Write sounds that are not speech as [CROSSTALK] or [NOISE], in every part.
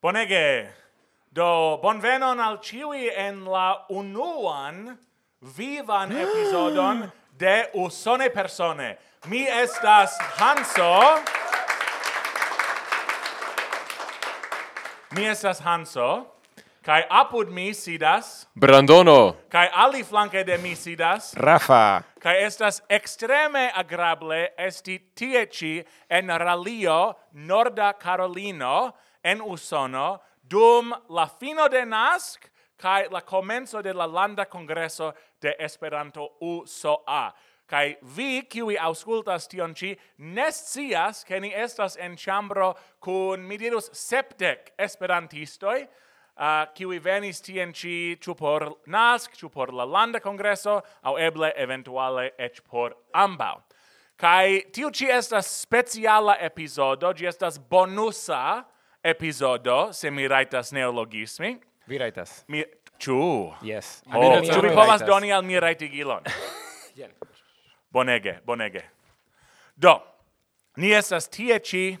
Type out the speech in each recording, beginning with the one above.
Bonege! Do, bonvenon al ciui en la unuan vivan ah. episodon de Usone Persone. Mi estas Hanso. Mi estas Hanso. Kai apud mi sidas Brandono. Kai ali flanke de mi sidas Rafa. Kai estas extreme agrable esti tie ci en Ralio, Norda Carolino, en Usono dum la fino de NASC kai la comenzo de la landa congreso de Esperanto USOA. Kai vi qui auscultas tion ci nescias ke ni estas en chambro kun mi dirus sepdek a uh, qui venis tien ci ĉu por NASC, ĉu por la landa congreso aŭ eble eventuale eĉ por ambau. Kai tiu ci estas speciala epizodo, gi estas bonusa, episodo se mi raitas neologismi. Vi raitas. Mi... Ciu. Yes. Ho, oh, Ciu vi povas doni al mi rajtigilon? [LAUGHS] Jen. bonege, bonege. Do, ni estas tie ci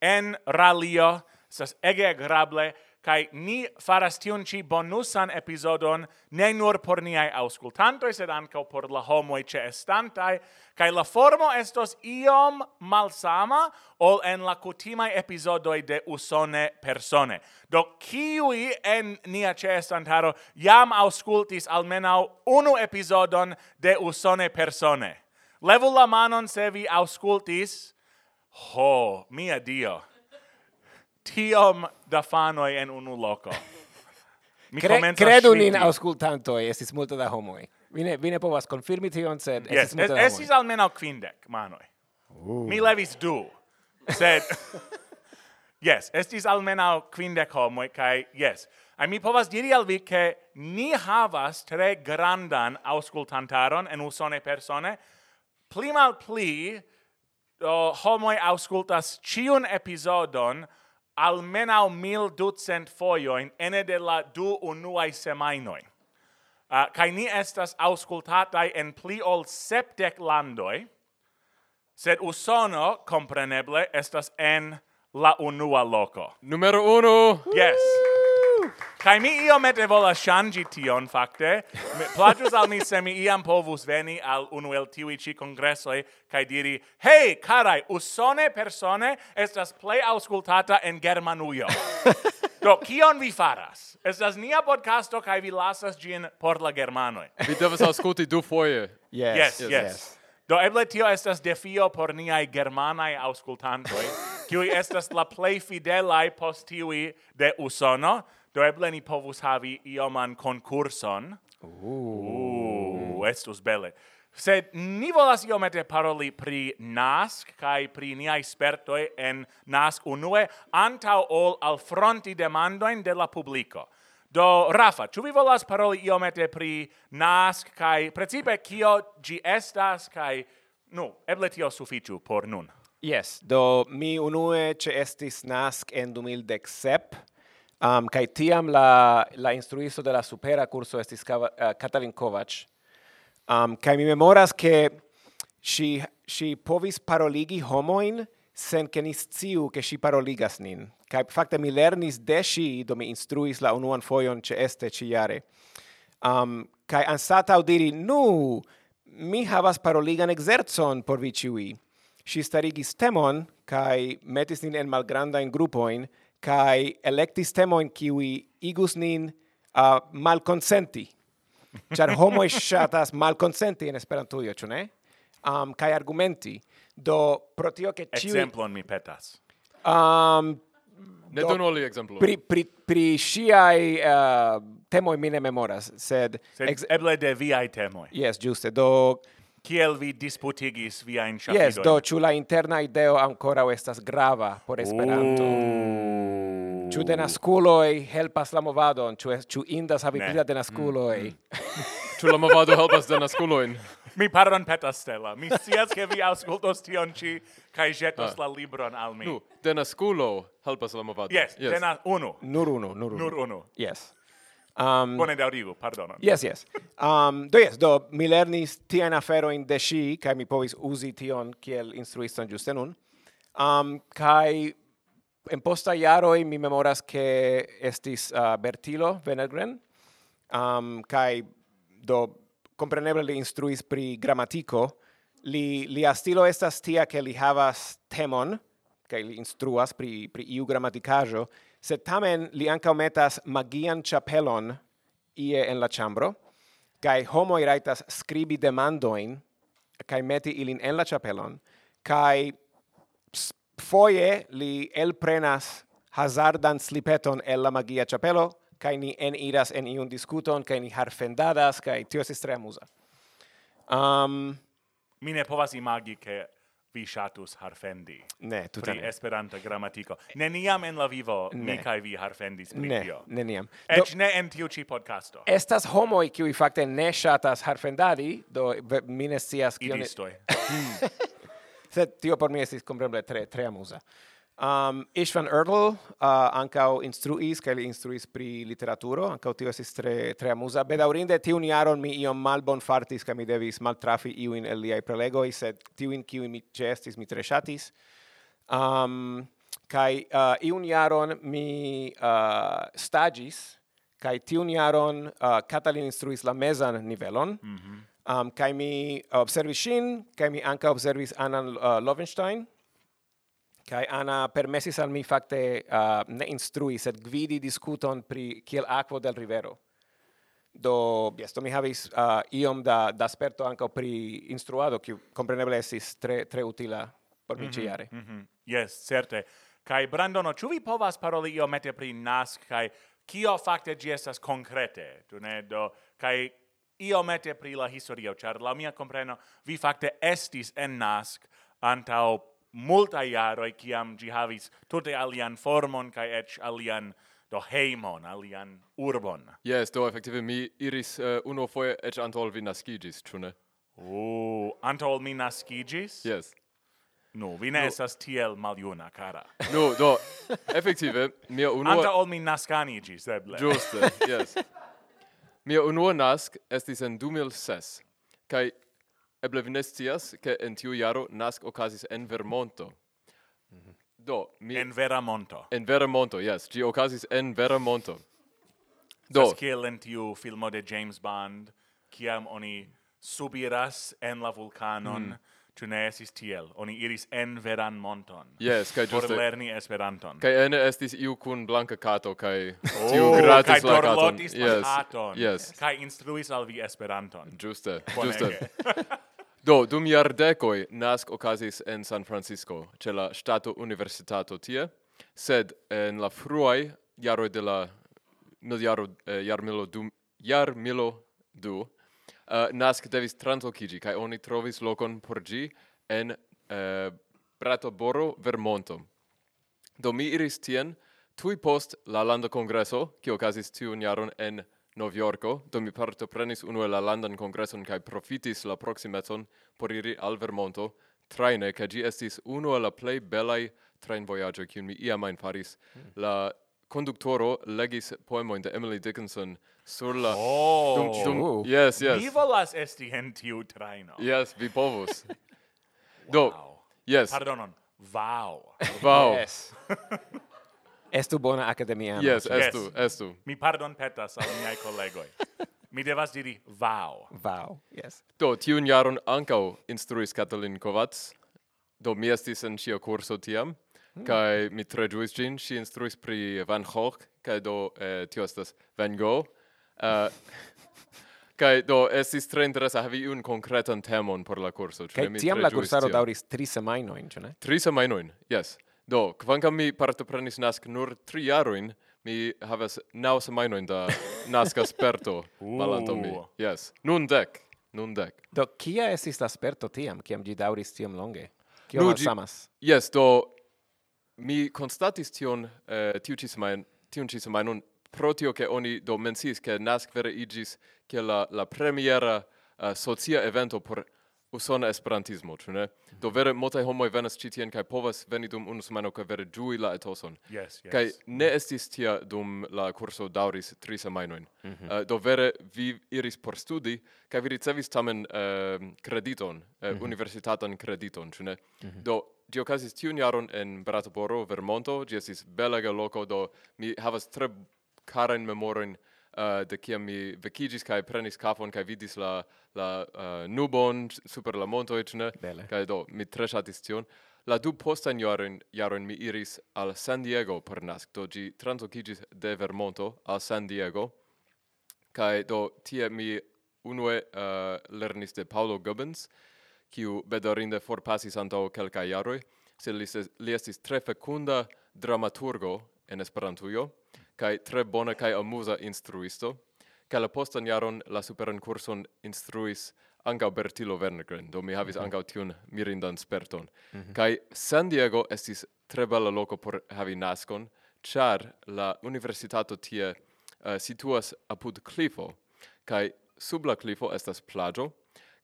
en Ralio, estas ege agrable, kai ni faras tion ci bonusan episodon ne nur por niai auscultantoi, sed anca por la homoi ce estantai, kai la formo estos iom malsama ol en la cutimai episodoi de usone persone. Do, kiui en nia ce estantaro jam auscultis almenau unu episodon de usone persone. Levu la manon se vi auscultis. Ho, mia Dio! tiom da fanoi en unu loco. Mi Cre credu nin auscultantoi, estis multa da homoi. Vine, vine povas confirmi tion, sed yes. estis es, da homoi. Estis almenau quindec manoi. Uh. Mi levis du, sed... [LAUGHS] yes, estis almenau quindec homoi, kai yes. Ai mi povas diri al vi che ni havas tre grandan auscultantaron en usone persone, pli mal pli, oh, homoi auscultas ciun episodon, almenau mil ducent foioin ene de la du unuae semainoi. Uh, kai ni estas auscultatai en pli ol septec landoi, sed Usono, compreneble, estas en la unua loco. Numero uno! Yes! Kai mi io mette vola shangi tion fakte. Plagius al mi se mi iam povus veni al unu el tiui ci congressoi kai diri, hei, carai, usone persone estas plei auscultata en Germanuio. Do, kion vi faras? Estas nia podcasto kai vi lasas gin por la Germanoi. Vi devas ausculti du foie. Yes, yes. yes. yes. Do eble tio estas defio por niai germanai auscultantoi, kiui estas la plei fidelai post tiui de Usono, Do eble ni povus havi ioman concurson. Ooh. Estus belle. Sed ni volas iomete paroli pri NASC kai pri niai spertoi en NASC unue antau ol al fronti demandoin de la publico. Do, Rafa, ĉu vi volas paroli iomete pri NASC kai precipe kio gi estas kai nu, eble tio suficiu por nun. Yes, do mi unue ĉeestis NASC en 2017 Um, kai tiam la, la instruisto de la supera curso estis Kava, uh, Katalin Kovac. Um, kai mi memoras che si, si povis paroligi homoin sen che ni sciu che si paroligas nin. Kai fakte mi lernis de si, do mi instruis la unuan foion ce este ci jare. Um, kai ansatau diri, nu, mi havas paroligan exerzon por vi ciui. Si starigis temon, kai metis nin en malgranda in grupoin, kai electis temoin kiwi igus nin uh, malconsenti. Char homo [LAUGHS] shatas malconsenti in Esperantujo, ĉu ne? Um, kai argumenti do pro tio ke ĉiu Exemplon mi petas. Um, ne donu li ekzemplo. Pri pri pri ŝiaj uh, eh, temoj mi ne memoras, sed, sed ex... eble de viaj temo Yes, ĝuste. Do Kiel vi disputigis via in chapidoi? Yes, do, ĉu la interna ideo ancora estas grava por Esperanto. Ooh. Ciu denaskuloj helpas la movadon, ciu, ĉu indas havi pila denasculoi. Mm. ciu [LAUGHS] la movado helpas denasculoin. mi pardon petas, Stella. Mi sias che vi auscultos tion ci, cae jetos ah. la libron al mi. Nu, denasculo helpas la movado. Yes, yes. Dena, unu. Nur unu, nur unu. Nur unu. Yes. Um, Bone daŭrigu, pardonon. Yes, yes. Um, do yes, do mi lernis tiajn aferoin de si, kai mi povis uzi tion kiel instruiston ĝuste nun. Um, kai en posta iaroi mi memoras che estis uh, Bertilo Venergren um, kai do compreneble li instruis pri grammatico, Li, li stilo estas tia che li havas temon kai li instruas pri, pri iu gramatikaĵo, sed tamen li anca metas magian chapelon ie en la chambro, kaj homo iraitas scribi demandoin, kai meti ilin en la chapelon, kai foie li elprenas hazardan slipeton el la magia chapelo, kaj ni en iras en iun discuton, kaj ni harfendadas kai tio estis tre amuza. Um, mi ne povas imagi che vi shatus harfendi. Ne, tutan. Pri esperanta gramatiko. Neniam en la vivo ne. mi kai vi harfendis pri ne, tio. Ne, neniam. Ec do, ne en tiu ci podcasto. Estas homoi qui fakte ne shatas harfendadi, do mi ne scias... Idistoi. [LAUGHS] Sed tio por mi estis, compremble, tre, tre amusa. Um, Ishvan Erdl uh, ancau instruis, ca li instruis pri literaturo, ancau tio esis tre, tre amusa. Bedaurinde, tiun iaron mi iom malbon fartis, ca mi devis maltrafi iuin el liai prelegoi, sed tiuin kiuin mi cestis, mi tre shatis. Um, kai uh, iun iaron mi uh, stagis, kai tiun iaron uh, Catalin instruis la mesan nivelon, mm -hmm. um, kai mi observis shin, kai mi anca observis Anan uh, Lovenstein, Kai Ana permesis al mi fakte uh, ne instrui sed gvidi diskuton pri kiel akvo del rivero. Do biesto mi havis uh, iom da da sperto ankaŭ pri instruado kiu kompreneble estis tre tre utila por mi mm -hmm. Mm -hmm. Yes, certe. Kai Brandono, ĉu vi povas paroli iomete pri nask kai kio fakte ĝi estas konkrete? Tu ne do kaj iomete pri la historio, ĉar la mia kompreno vi fakte estis en nask antaŭ multa iaroi kiam gi havis tute alian formon kai ec alian do heimon, alian urbon. Yes, do effective mi iris uh, uno foi ec antol vi nascigis, cune? Oh, uh, antol mi nascigis? Yes. No, vi ne no. estas tiel maljuna, cara. No, do, effective, mia [LAUGHS] unua... Anta ol mi nascanigis, eble. Giuste, yes. [LAUGHS] Mia unua nasc estis en 2006, kai Eble vi ne scias, ke en tiu jaro nask okazis en Vermonto. Do, mi... En Veramonto. En Veramonto, yes. Gi okazis en Veramonto. Do. Sas kiel en tiu filmo de James Bond, kiam oni subiras en la vulcanon, mm. Ĉu ne estis tiel? Oni iris en veran monton. Yes, kai ĝuste. Por lerni Esperanton. Kai ene estis iu kun blanka kato kai... oh, tiu gratis la katon. Kaj dorlotis yes. la katon. Yes. Kaj instruis al vi Esperanton. Ĝuste, ĝuste. [LAUGHS] Do, dum iardecoi nasc ocasis en San Francisco, ce la Stato Universitato tie, sed en la fruai iaroi de la miliaro, eh, iarmilo du, iarmilo du, eh, uh, nasc devis translocigi, cae oni trovis locon por gi en eh, Bratoboro, Vermonto. Do mi iris tien, tui post la landa congresso, qui ocasis tiun iaron en Vermonto, Novjorko, do mi partoprenis unu la landan congresson kai profitis la proximeton por iri al Vermonto, traine, ca gi estis uno la plei belai train voyager kiun mi iam ajn faris. Mm. La conductoro legis poemojn de Emily Dickinson sur la... Oh! Dum, dum, oh. yes, yes. Mi volas esti en tiu traino. Yes, vi povus. [LAUGHS] do, wow. yes. Pardonon, wow wow Yes. [LAUGHS] Estu bona academia. Yes, estu, yes. estu. Mi pardon petas al miei collegoi. Mi devas diri vau. Vau, yes. Do, tiun jaron ancau instruis Katalin Kovac. Do, mi estis en sia curso tiam. Mm. Kai mi tre giuis gin, si instruis pri Van Gogh, kai do, eh, tio estas Van Gogh. Eh, [LAUGHS] uh, Kai do estis tre interesa havi un konkretan temon por la kurso. Kai tiam la kursaro dauris tri semajnojn, ĉu ne? Tri semajnojn, yes. Do, kvankam mi partoprenis nask nur tri jarojn, mi havas naŭ semajnojn da naska sperto malantaŭ [LAUGHS] uh. mi. Yes. Nun dek. Nun dek. Do, kia estis la sperto tiam, kiam ĝi daŭris tiom longe? Kio no, malsamas? Yes, do mi constatis tion eh, tiu ci semain, tion ci semainon pro tio che oni do mensis che nask vere igis che la, la premiera uh, socia evento por usona esperantismo, ĉu ne? Do vere multaj homoj venas ĉi tien kaj povas veni dum unu semajno kaj vere ĝui la etoson. Yes, yes. Kaj ne estis tia dum la kurso daŭris tri semajnojn. Mm -hmm. uh, do vere vi iris por studi kaj vi ricevis tamen uh, krediton, uh, mm -hmm. universitatan krediton, ĉu ne? Mm -hmm. Do Gi okazis tiun jaron en Bratoboro, Vermonto. Gi estis belega loco, do mi havas tre karain memorin uh, uh, de kiam mi vekigis kai prenis kafon kai vidis la la uh, nubon super la monto ne. Kaj do mi tre shatis tion. La du postan jaron jaron mi iris al San Diego per nask. Do gi translokigis de Vermonto al San Diego. Kai do tie mi unue uh, lernis de Paulo Gubbins kiu bedorinde forpasis antaŭ kelkaj jaroj. Sed li, li estis tre fekunda dramaturgo en Esperantujo kai tre bona kai amusa instruisto kai la postan jaron la superan kurson instruis ankaŭ Bertilo Wernergren, do mi havis mm -hmm. ankaŭ tiun mirindan sperton. Mm -hmm. Kaj San Diego estis tre bela loko por havi naskon, ĉar la universitato tie uh, situas apud clifo kaj sub la clifo estas plaĝo,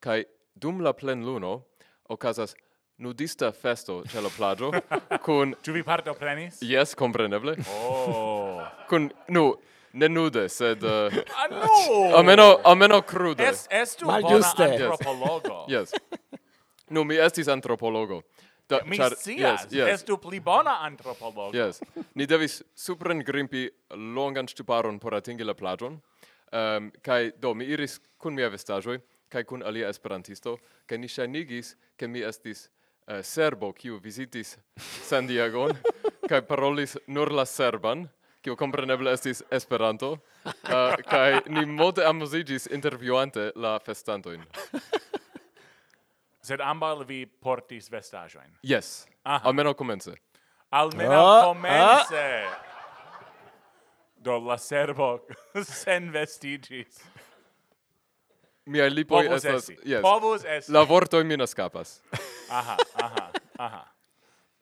kaj dum la plenluno okazas nudista festo ĉe la plaĝo [LAUGHS] kun Ĉu vi partoprenis? yes compreneble Oh kun nu ne nude sed uh, [LAUGHS] ah, no! almeno almeno crude. Es estu bona [LAUGHS] antropologo. Yes. Nu mi estis antropologo. Da, mi char, scias, yes, yes. estu pli bona antropologo. Yes. Ni devis supren grimpi longan stuparon por atingi la plagion. um, ehm, kai do mi iris kun mia vestaĵoj kai kun alia esperantisto kaj ni ŝajnigis ke mi estis uh, serbo kiu vizitis San Diegon [LAUGHS] kai parolis nur la serban kiu kompreneble estis Esperanto, uh, [LAUGHS] kaj ni mode amuziĝis intervjuante la festantojn. [LAUGHS] Sed ambaŭ vi portis vestaĵojn. Yes. Aha. Almenaŭ komence. Almenaŭ ah, komence. Ah. Do la servo [LAUGHS] sen vestiĝis. Mia lipoj estas... Esti. Yes. Povus esti. La vortoj mi ne aha, aha, aha.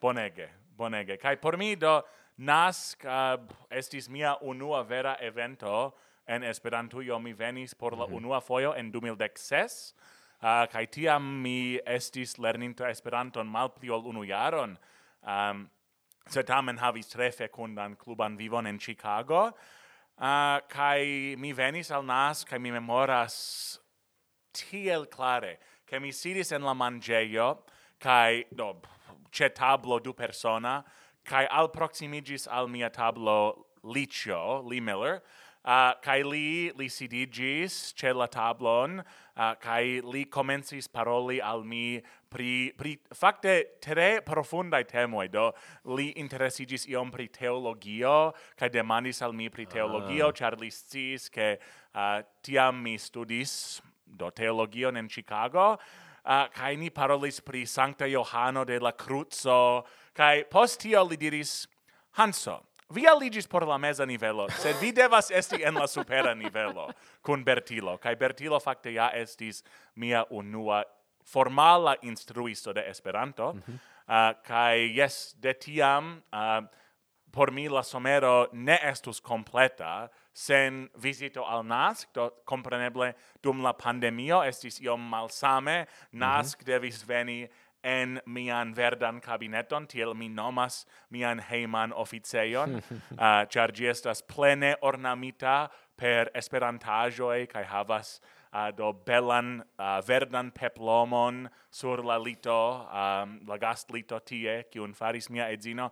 Bonege, bonege. Kaj por mi do Nasc uh, estis mia unua vera evento en Esperantujo. Mi venis por la mm -hmm. unua fojo en 2016, uh, kai tiam mi estis lerninto Esperanton malpli ol unu jaron. Um, sed tamen havis tre fecundan cluban vivon en Chicago, uh, kai mi venis al Nas, kai mi memoras tiel clare, che mi sidis en la mangeio, kai, do, no, tablo du persona, kai al proximigis al mia tablo Licio, Lee Miller, uh, kai li li sidigis ce la tablon, uh, kai li comencis paroli al mi pri, pri fakte tre profundai temoi, do li interesigis iom pri teologio, kai demandis al mi pri teologio, ah. char li sciis che uh, ah, tiam mi studis do teologion en Chicago, uh, kai ni parolis pri Sancta Johano de la Cruzo, Kai postio li diris, Hanso, vi aligis por la mesa nivelo, sed vi devas esti en la supera nivelo kun Bertilo. Kai Bertilo fakte ja estis mia unua formala instruisto de Esperanto. Mm -hmm. uh, kai yes, de tiam, uh, por mi la somero ne estus completa sen visito al NASC, do compreneble dum la pandemio estis iom malsame, mhm. NASC mm -hmm. devis veni en mian verdan cabineton, tiel mi nomas mian heiman officeion, uh, [LAUGHS] ah, char gi estas plene ornamita per esperantajoi, cae havas uh, do belan uh, verdan peplomon sur la lito, um, la gast lito tie, cion faris mia edzino.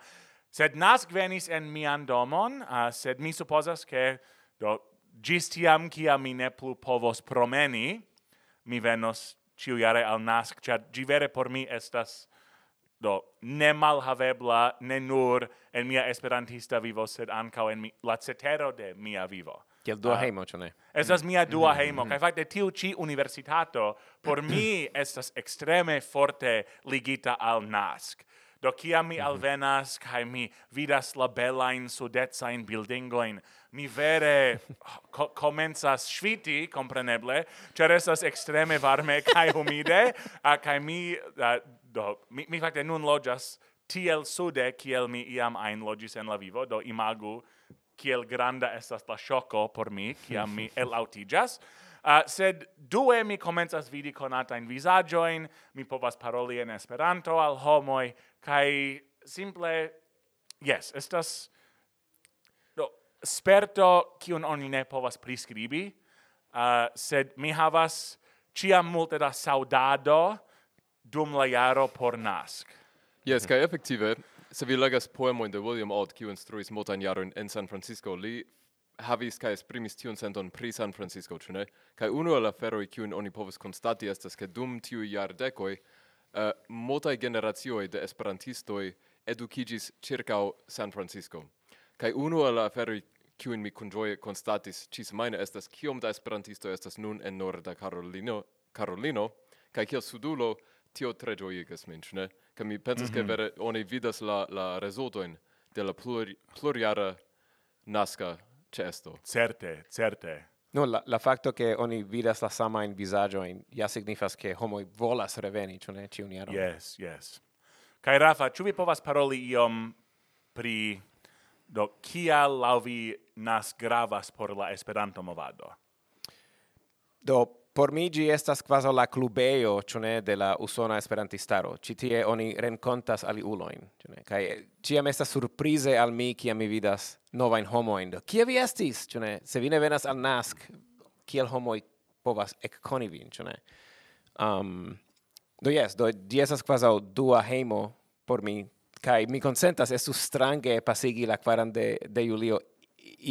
Sed nasc venis en mian domon, uh, sed mi supposas che do, gis tiam, cia mi ne plu povos promeni, mi venos ciu jare al nasc, cia gi vere por mi estas do ne malhavebla, ne nur en mia esperantista vivo, sed ancao en mi, la cetero de mia vivo. Kiel dua ah, uh, heimo, ĉu ne? Estas mia dua mm -hmm. heimo, kaj fakte tiu ĉi universitato por mi [CLEARS THROAT] estas ekstreme forte ligita al NASC. Do kiam mi mm-hmm. alvenas kaj mi vidas la belajn sudecain buildingoin, mi vere co comenzas sviti, compreneble, cer estas extreme varme [LAUGHS] cae humide, a cae mi, uh, do, mi, mi facte nun loĝas tiel sude, kiel mi iam ein logis en la vivo, do imagu kiel granda estas la shoko por mi, kiam mi [LAUGHS] elautigas. Uh, sed due mi comenzas vidi conatain visagioin, mi povas paroli en Esperanto al homoi, kai simple, yes, estas sperto kiun oni ne povas priskribi, uh, sed mi havas ciam multe da saudado dum la jaro por nask. Yes, kai effektive, se vi legas poemojn de William Odd, kiu instruis multajn jarojn en San Francisco, li havis kai esprimis tiun senton pri San Francisco, ĉu ne? Kaj unu el aferoj kiujn oni povas konstati estas ke dum tiu jardekoj uh, multaj generacioj de esperantistoj edukiĝis ĉirkaŭ San Francisco. Kaj unu el aferoj kiun mi kun ĝoje konstatis ĉi-semajne estas kiom da esperantisto estas nun en Norda Karolino, Karolino kai kiel sudulo tio tre ĝojigas min, ne? Kaj mi pensas mm -hmm. ke mhm. vere oni vidas la la rezultojn de la plur, pluriara nasca cesto. Certe, certe. No, la, la facto che oni vidas la sama in visaggio in ja signifas che homo volas reveni, ĉu ne, ĉiun jaron. Yes, yes. Kai Rafa, ĉu vi povas paroli iom pri Do kial laŭ vi nas gravas por la Esperanto movado? Do por mi gi estas quasi la clubeo, ĉu ne, de la usona esperantistaro. Ĉi tie oni renkontas aliulojn, ĉu ne? Kaj ĉiam estas surprize al mi kiam mi vidas novajn homojn. Do kie vi estis, ĉu ne? Se vi ne venas al Nask, kiel homoj povas ekkoni vin, ĉu ne? Um, do jes, do ĝi estas kvazaŭ dua hejmo por mi kai mi consentas estu strange pasigi la quaran de, de Julio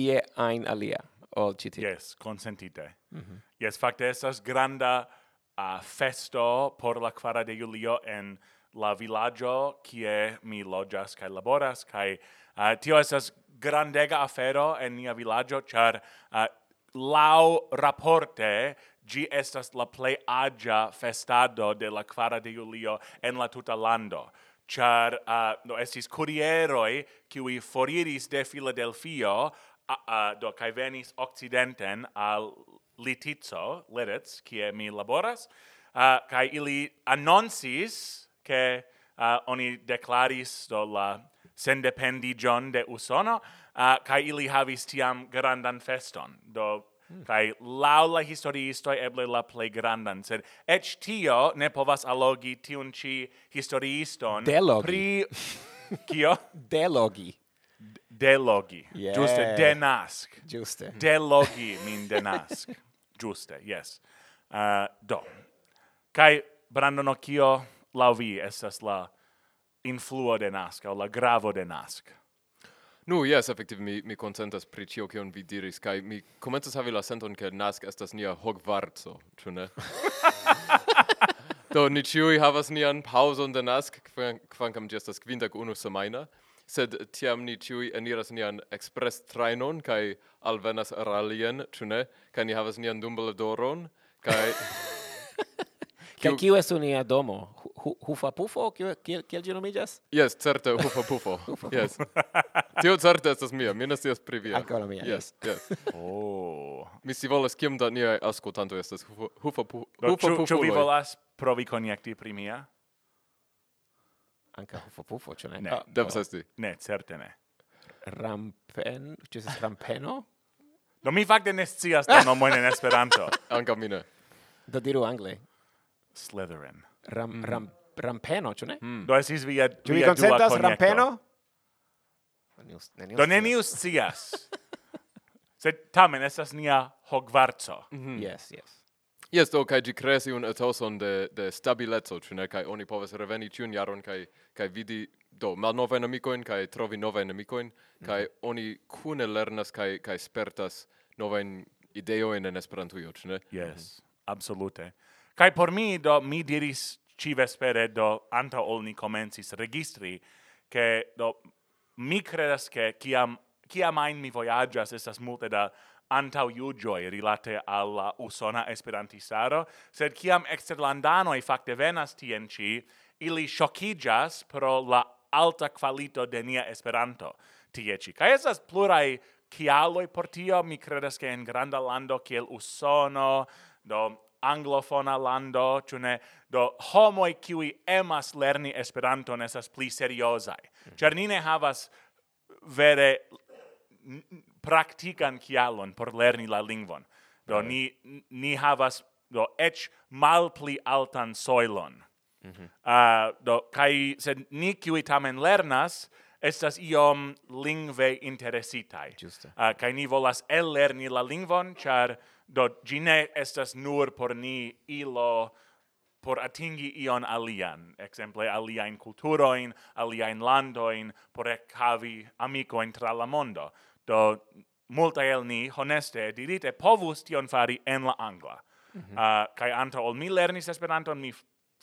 ie ein alia ol citi. Yes, consentite. Mm -hmm. Yes, facte estas granda uh, festo por la quara de Julio en la villaggio kie mi loĝas kaj laboras kaj uh, tio estas grandega afero en nia villaggio char uh, lau raporte gi estas la plej aĝa festado de la quara de Julio en la tuta lando char uh, no estis curieroi qui foriris de Philadelphia uh, uh, do kai venis occidenten al Litizzo, Leritz, qui mi laboras, uh, kai ili annoncis che uh, oni declaris do la sendependigion de Usono, uh, kai ili havis tiam grandan feston, do Hmm. kai lau la historiisto eble la plei grandan, sed et tio ne povas allogi tiun ci historiiston Delogi. pri [LAUGHS] kio? Delogi. Delogi. Yeah. juste denask. Giuste. Delogi min [LAUGHS] denask. juste yes. Uh, do. Kai brandono Occhio, lau vi, estas la influo de Nask, o la gravo de Nask. Nu, yes, effektive mi, mi consentas pri cio kion vi diris, kai mi comentas havi la senton ke Nask estas nia Hogwartso, ĉu ne? Do, ni ciui havas nian pauson de Nask, kvankam gi estas quintac unu semaina, sed tiam ni ciui eniras nian express trainon, kai alvenas ralien, ĉu ne? Kai ni havas nian Dumbledoron, kai... [LAUGHS] Kiu... kiu estu nia domo? Hufa Pufo? Kiel, kiel, kiel gi nomiĝas? Yes, certe, Hufa Pufo. [LAUGHS] yes. Tio certe estas mia, mi ne scias pri via. Ankaŭ la mia. Yes, yes. [LAUGHS] Oh. Mi si volas kiom da niaj aŭskultantoj estas hufapufuloj. Ĉu vi volas provi konjekti pri mia? Ankaŭ hufapufo, ĉu ne? Ne. Ah, devas esti. Ne, certe ne. Rampen, ĉu estas rampeno? Do mi fakte ne scias la nomojn en Esperanto. [LAUGHS] Ankaŭ mi ne. Do diru angle. Slytherin. Ram, mm. ram, rampeno, ĉu ne? Mm. Do esis via, via dua konjekto. Ĉu vi konsentas rampeno? Neniu, Do neniu scias. [LAUGHS] Sed tamen estas nia Hogwartso. Mm -hmm. Yes, yes. Yes, do kai gi un etoson de de stabileco, ĉu ne kaj oni povas reveni ĉiun jaron kaj kaj vidi do malnovajn amikojn kaj trovi novajn amikojn kaj mm -hmm. oni kune lernas kaj kaj spertas novajn ideojn en Esperantujo, ĉu ne? Yes, mm -hmm. absolute. Kaj por mi do mi diris ci vespere do antaŭ ol ni komencis registri ke do mi credas che kiam kiam ain mi voyagas estas multe da antau iugioi rilate alla usona esperantistaro, sed ciam exterlandanoi facte venas tien ci, ili shocigas pro la alta qualito de nia esperanto tie ci. Ca esas plurai cialoi por tio, mi credas che in granda lando kiel usono, do anglofona lando, ĉu ne? Do homoj kiuj emas lerni Esperanton estas pli seriozaj. Mhm. Ĉar mm ni ne havas vere praktikan kialon por lerni la lingvon. Do mm ni ni havas do ec malpli altan soilon. Mm -hmm. uh, do kai sed ni kiuj tamen lernas estas iom lingve interesitai. Giuste. Ah, uh, kai ni volas ellerni la lingvon, char do gine estas nur por ni ilo por atingi ion alian, exemple aliaen culturoin, aliaen landoin, por havi amicoin tra la mondo. Do multa el ni, honeste, dirite, povus tion fari en la angla. Ah, mm -hmm. uh, kai anta ol mi lernis Esperanton, mi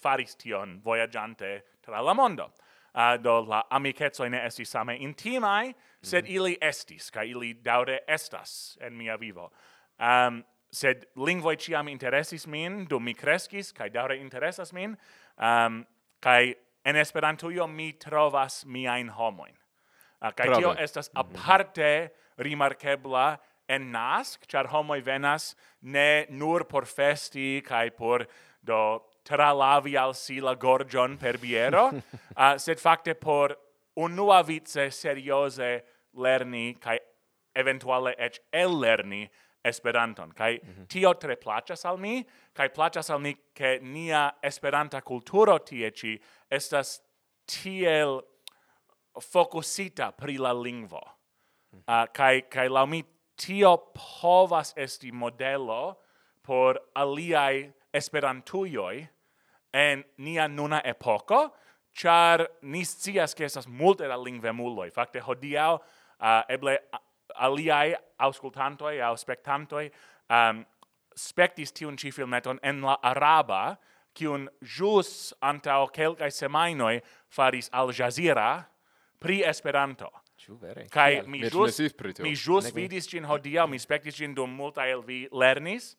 faris tion voyagiante tra la mondo uh, do la amicetso ne esti same intimae, mm -hmm. sed mhm. ili estis, ca ili daure estas en mia vivo. Um, sed lingvoi ciam interesis min, do mi crescis, ca daure interesas min, um, kai en Esperantujo mi trovas miain homoin. Uh, cae tio estas mhm. aparte mm -hmm. rimarkebla en NASC, char homoi venas ne nur por festi, kai por do tralavi al si la gorgion per biero, uh, [LAUGHS] sed facte por unua vice seriose lerni kai eventuale ec el lerni Esperanton. Kai mm -hmm. tio tre placas al mi, kai placas al mi ke nia Esperanta kulturo tie ci estas tiel fokusita pri la lingvo. Ah, mm -hmm. uh, kai kai la mi tio povas esti modelo por aliai esperantujoi en nia nuna epoko, char ni scias che estas multe da lingvemuloj. Fakte hodiaŭ uh, eble aliai auscultantoi au spectantoi um, spectis tiun ci filmeton en la araba, cion jus antao quelcae semainoi faris Al Jazeera pri Esperanto. Ciu vere? Kai mi jus, mi jus vidis gin hodiau, mi spectis gin dum multa el vi lernis,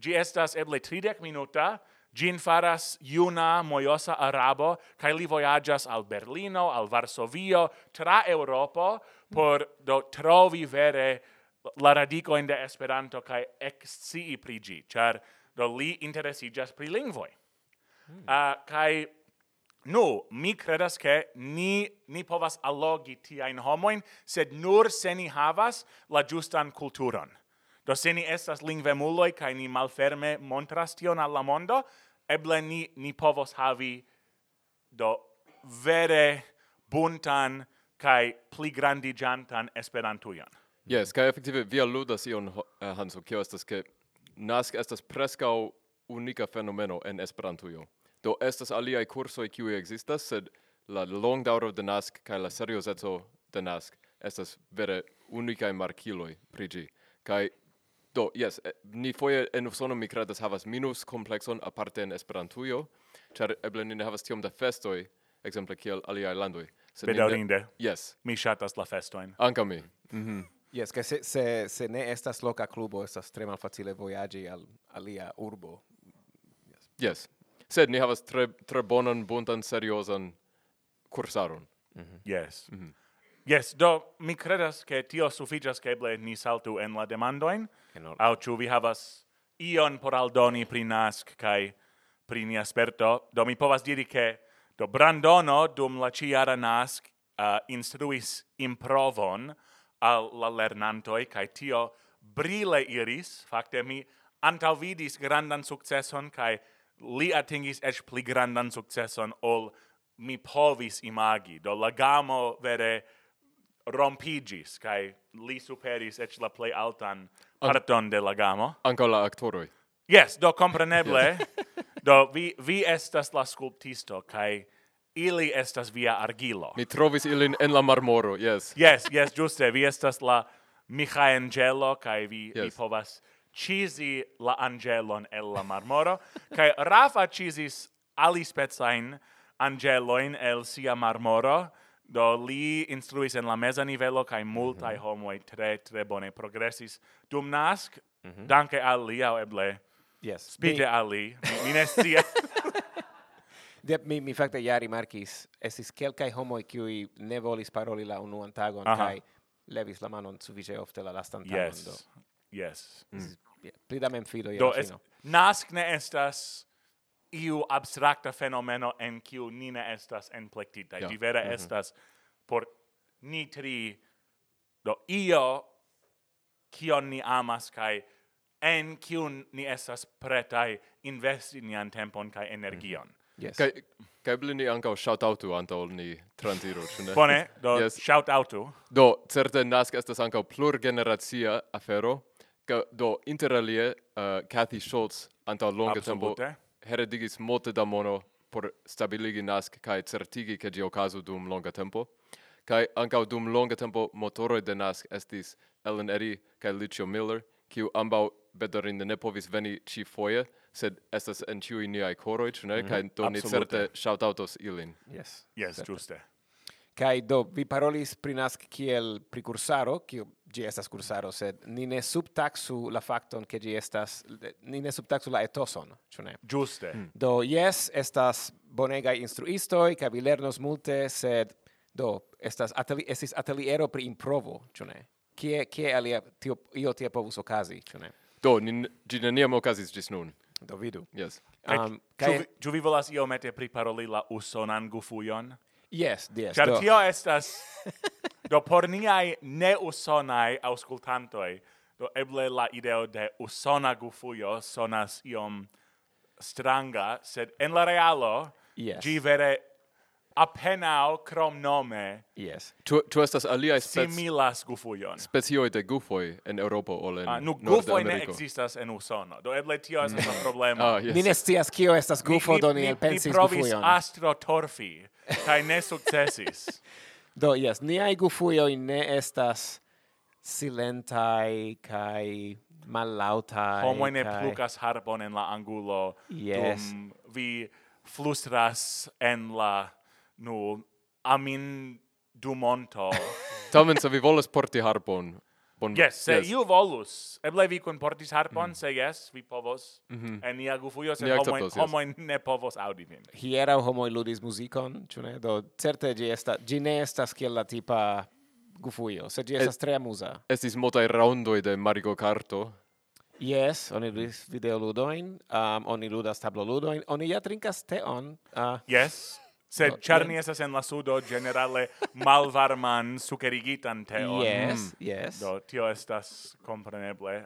Gi estas eble 30 minuta, Gin faras juna mojosa arabo, kai li voyagas al Berlino, al Varsovio, tra Europo, por do trovi vere la radicoin de Esperanto kai excii pri char do li interesigas pri lingvoi. Mm. Uh, ah, kai nu, mi credas che ni, ni povas allogi tiain homoin, sed nur se ni havas la justan culturon. Do se ni estas lingvemuloj kaj ni malferme montras tion al la mondo, eble ni, ni povos havi do vere buntan kaj pli grandigiantan esperantujan. Yes, kai effektive vi ludas ion, eh, Hanso, kio estas ke nask estas prescau unika fenomeno en Esperantujo. Do estas aliaj kursoj kiuj ekzistas, sed la longdaŭro de nask kaj la seriozeco de nask estas vere unikaj markiloj pri ĝi. Do, yes, ni foje en Usono mi credas havas minus complexon aparte en Esperantujo, ĉar eble ni ne havas tiom da festoj, ekzemple kiel aliaj landoj. Bedaŭrinde. Yes. Mi ŝatas la festojn. Ankaŭ mi. Mm. Yes, ke se, se, se ne estas loca clubo, estas tre malfacile voyagi al alia urbo. Yes. yes. Sed ni havas tre, tre bonan, buntan, seriosan cursaron. Mm -hmm. Yes. Mm -hmm. Yes, do mi credas che tio sufficias che eble ni saltu en la demandoin, au ciu vi havas ion por aldoni pri NASC kai pri ni asperto, do mi povas diri che do Brandono dum la ciara NASC uh, instruis improvon al la lernantoi, kai tio brile iris, facte mi antaŭvidis grandan successon kai li atingis ech pli grandan successon ol mi povis imagi. Do la gamo vere rompigis, kai li superis ec la plei altan parton de la gamo. Anco la actoroi. Yes, do compreneble, [LAUGHS] do vi, vi estas la sculptisto, kai ili estas via argilo. Mi trovis ilin en la marmoro, yes. Yes, yes, juste vi estas la Michaelangelo, kai vi, yes. vi povas cisi la angelon el la marmoro, kai Rafa cisis alispezain angeloin el sia marmoro, Do li instruis en la meza nivelo kai multai mm -hmm. homoi tre tre bone progressis dum nasc mm -hmm. danke al li au eble. Yes. Spite mi... al li. Mi ne scias. [LAUGHS] De, mi mi fakte ja rimarkis estis kelkaj homoj kiuj ne volis paroli la unuan tagon Aha. kaj levis la manon sufiĉe ofte la lastan tagon yes. do. Yes. Mm. Pli da memfilo je Do es, nask ne estas iu abstracta fenomeno en kiu ni ne estas enplectita. Ja. Ĝi vere mm -hmm. estas por ni tri do io kion ni amas kaj en kiun ni estas pretaj investi nian tempon kaj mhm. energion. Mm -hmm. Yes. Kai kai blini anka shout out to antol ni transiru, ne? Bone, do [LAUGHS] yes. shout out to. Do certe naskas estas anka plur generacia afero. Ka do interalie uh, Kathy Schultz antaŭ longa tempo heredigis multe da mono por stabiligi NASC kai certigi ke gi okazu dum longa tempo. kai ankaŭ dum longa tempo motoroi de NASC estis Ellen Eddy kai Lucio Miller, kiu ambau bedorinde ne povis veni ci foie sed estas en ciui niai coroi, ne? Mm -hmm. Kaj do ni certe shoutoutos ilin. Yes. Yes, ĝuste. Kai do vi parolis pri Nask kiel precursaro, kiu gi estas kursaro, sed ni ne subtaxu la facton ke gi estas ni ne subtaxu la etoson, ĉu ne? Ĝuste. Mm. Do yes, estas bonega instruisto kaj vi lernos multe, sed do estas ateli estis ateliero pri improvo, ĉu ne? Kie kie alia tio io tie povus okazi, ĉu ne? Do ni gi neniam okazis ĝis nun. Do vidu. Yes. Um, kai... Ĉu vi, vi volas iomete priparoli la usonan gufujon? Yes, yes. Char do. tio estas [LAUGHS] do por niai ne usonai auscultantoi, do eble la ideo de usona gufujo sonas iom stranga, sed en la realo yes. gi vere apenao crom nome. Yes. Tu tu estas alia spec similas gufujon. Specioj de gufoj en Europa ol en ah, nu, gufoj ne ekzistas en Usono. Do eble tio [LAUGHS] estas mm. la problemo. ah, yes. Ni ne scias kio estas gufo, do ni elpensis gufujon. Ni provis astrotorfi kaj ne sukcesis. [LAUGHS] do yes, niai gufujoi ne estas silentai kai malautai homo ne kai... plukas harbon en la angulo yes. dum vi flustras en la nu amin du monto. [LAUGHS] Tamen se vi volas porti harpon. Bon, yes, se yes. iu volus, eble vi kun portis harpon, mm. se yes, vi povos, mm -hmm. en nia gufujo, se homoin, yes. homoin ne povos audi vin. Hierau homoi ludis muzikon, ĉu ne? Do, certe gi, esta, gi ne estas kiel la tipa gufujo, se gi estas es, tre amusa. Estis multaj raundoj de Mario Karto. Yes, oni ludis videoludoin, um, oni ludas tabloludoin, oni ja trinkas teon. Uh, yes, Sed no, ĉar ni estas en la sudo generale malvarman sukerigitan teon. Yes, mm. yes. Do tio estas compreneble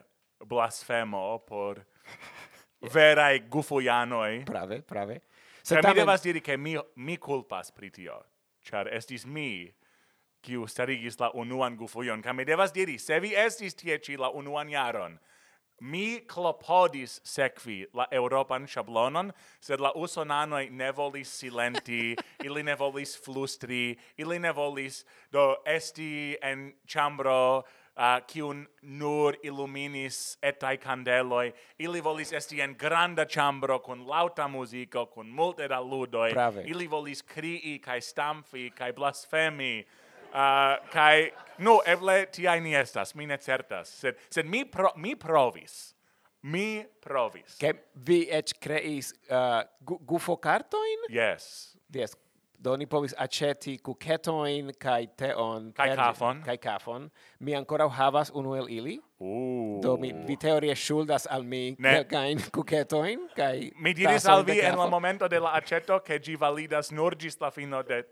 blasfemo por yeah. veraj gufujanoj. Prave, prave. Sed tamen... mi devas diri che mi mi culpas pri tio, char estis mi kiu starigis la unuan gufujon, Ca mi devas diri, se vi estis tie ci la unuan jaron, Mi clopodis sekvi la Europan shablonon, sed la usonanoi ne volis silenti, [LAUGHS] ili ne volis flustri, ili ne volis do esti en chambro uh, kiun nur illuminis etai candeloi, ili volis esti en granda chambro kun lauta musico, kun multe da ludoi, Brave. ili volis crii, kai stamfi, kai blasfemi, Uh, kai no eble ti ai ni estas, mi ne certas, sed sed mi pro, mi provis. Mi provis. Ke vi et creis uh, ah, gu, gufo cartoin? Yes. Yes. Do ni povis aceti kuketojn kaj teon kai kafon. kaj kafon. Mi ancora havas unu el ili. Uh. Do mi vi teorie shuldas al mi ne. kain [LAUGHS] kuketoin kai Mi diris al vi en la momento de la aceto ke gi validas nur gis la fino de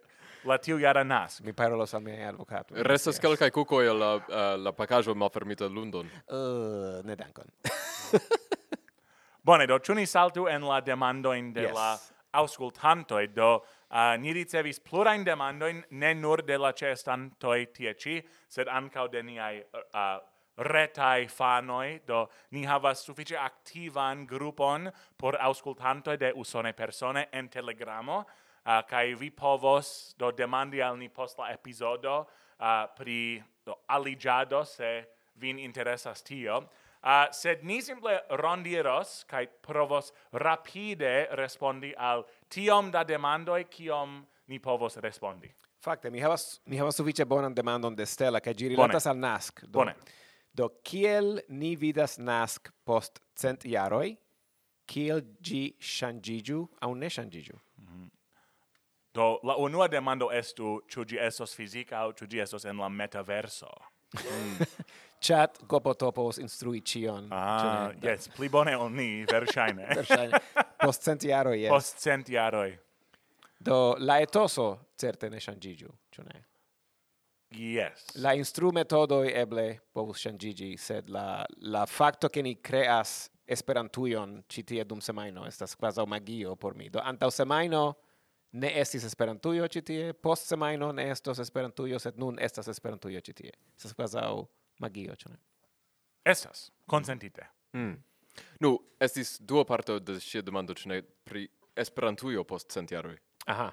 la tiu jara nask. Mi parolos al miei advocato. Restas yes. calcae cucoi la, uh, la pacajo malfermita lundon. Uh, ne dankon. [LAUGHS] Bone, do, ciu ni saltu en la demandoin de yes. la auscultantoi, do, uh, ni ricevis plurain demandoin, ne nur de la cestantoi tie ci, sed ancau de niai uh, retai fanoi, do ni havas suffice activan grupon por auscultantoi de usone persone en telegramo, uh, kai vi povos do demandi al ni post la episodo uh, pri do aligiado se vin interesas tio. Uh, sed ni simple rondiros kai provos rapide respondi al tiom da demandoi kiom ni povos respondi. Fakte, mi havas mi havas sufiĉe bonan demandon de Stella kaj ĝi rilatas al Nask. Do, Bone. do kiel ni vidas Nask post cent jaroj? Kiel ĝi ŝanĝiĝu aŭ ne ŝanĝiĝu? Do la unua demando estu ĉu ĝi estos fizika aŭ ĉu ĝi estos en la metaverso. Mm. [LAUGHS] Chat Gopotopos instrui cion. Ah, yes, pli bone ol ni, verŝajne. [LAUGHS] verŝajne. Post cent jaroj, yes. Post cent jaroj. Do la etoso certe ne ŝanĝiĝu, ĉu ne? Yes. La instrumetodoj eble povus ŝanĝiĝi, sed la la fakto ke ni kreas Esperantujon ĉi tie dum semajno estas kvazaŭ magio por mi. Do antaŭ semajno ne estis Esperantujo ĉi tie, post semajno ne estos Esperantujo, sed nun estas Esperantujo ĉi tie. Estas kvazaŭ magio, ĉu ne? Estas, konsentite. Mm. Nu, estis dua parto de ŝia demando, ĉu ne, pri Esperantujo post centjaroj. Aha.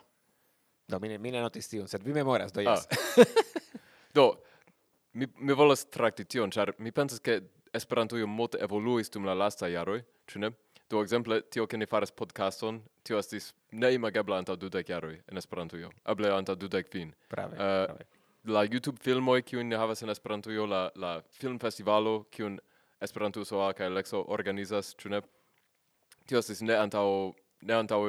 Do, mi ne, mi ne notis tion, sed vi memoras, do ah. jes. Ah. [LAUGHS] do, mi, mi volas trakti tion, ĉar mi pensas ke Esperantujo multe evoluis dum la lasta jaroj, ĉu ne? Do exemple tio ke ni faras podcaston, tio estis neimagebla antaŭ dudek jaroj en Esperantujo. Eble antaŭ dudek fin. Prave, uh, eh, prave. La YouTube filmoj kiun ni havas en Esperantujo, la la filmfestivalo kiun Esperanto Soa kaj Lexo organizas, ĉu ne? Tio estis ne antaŭ ne antaŭ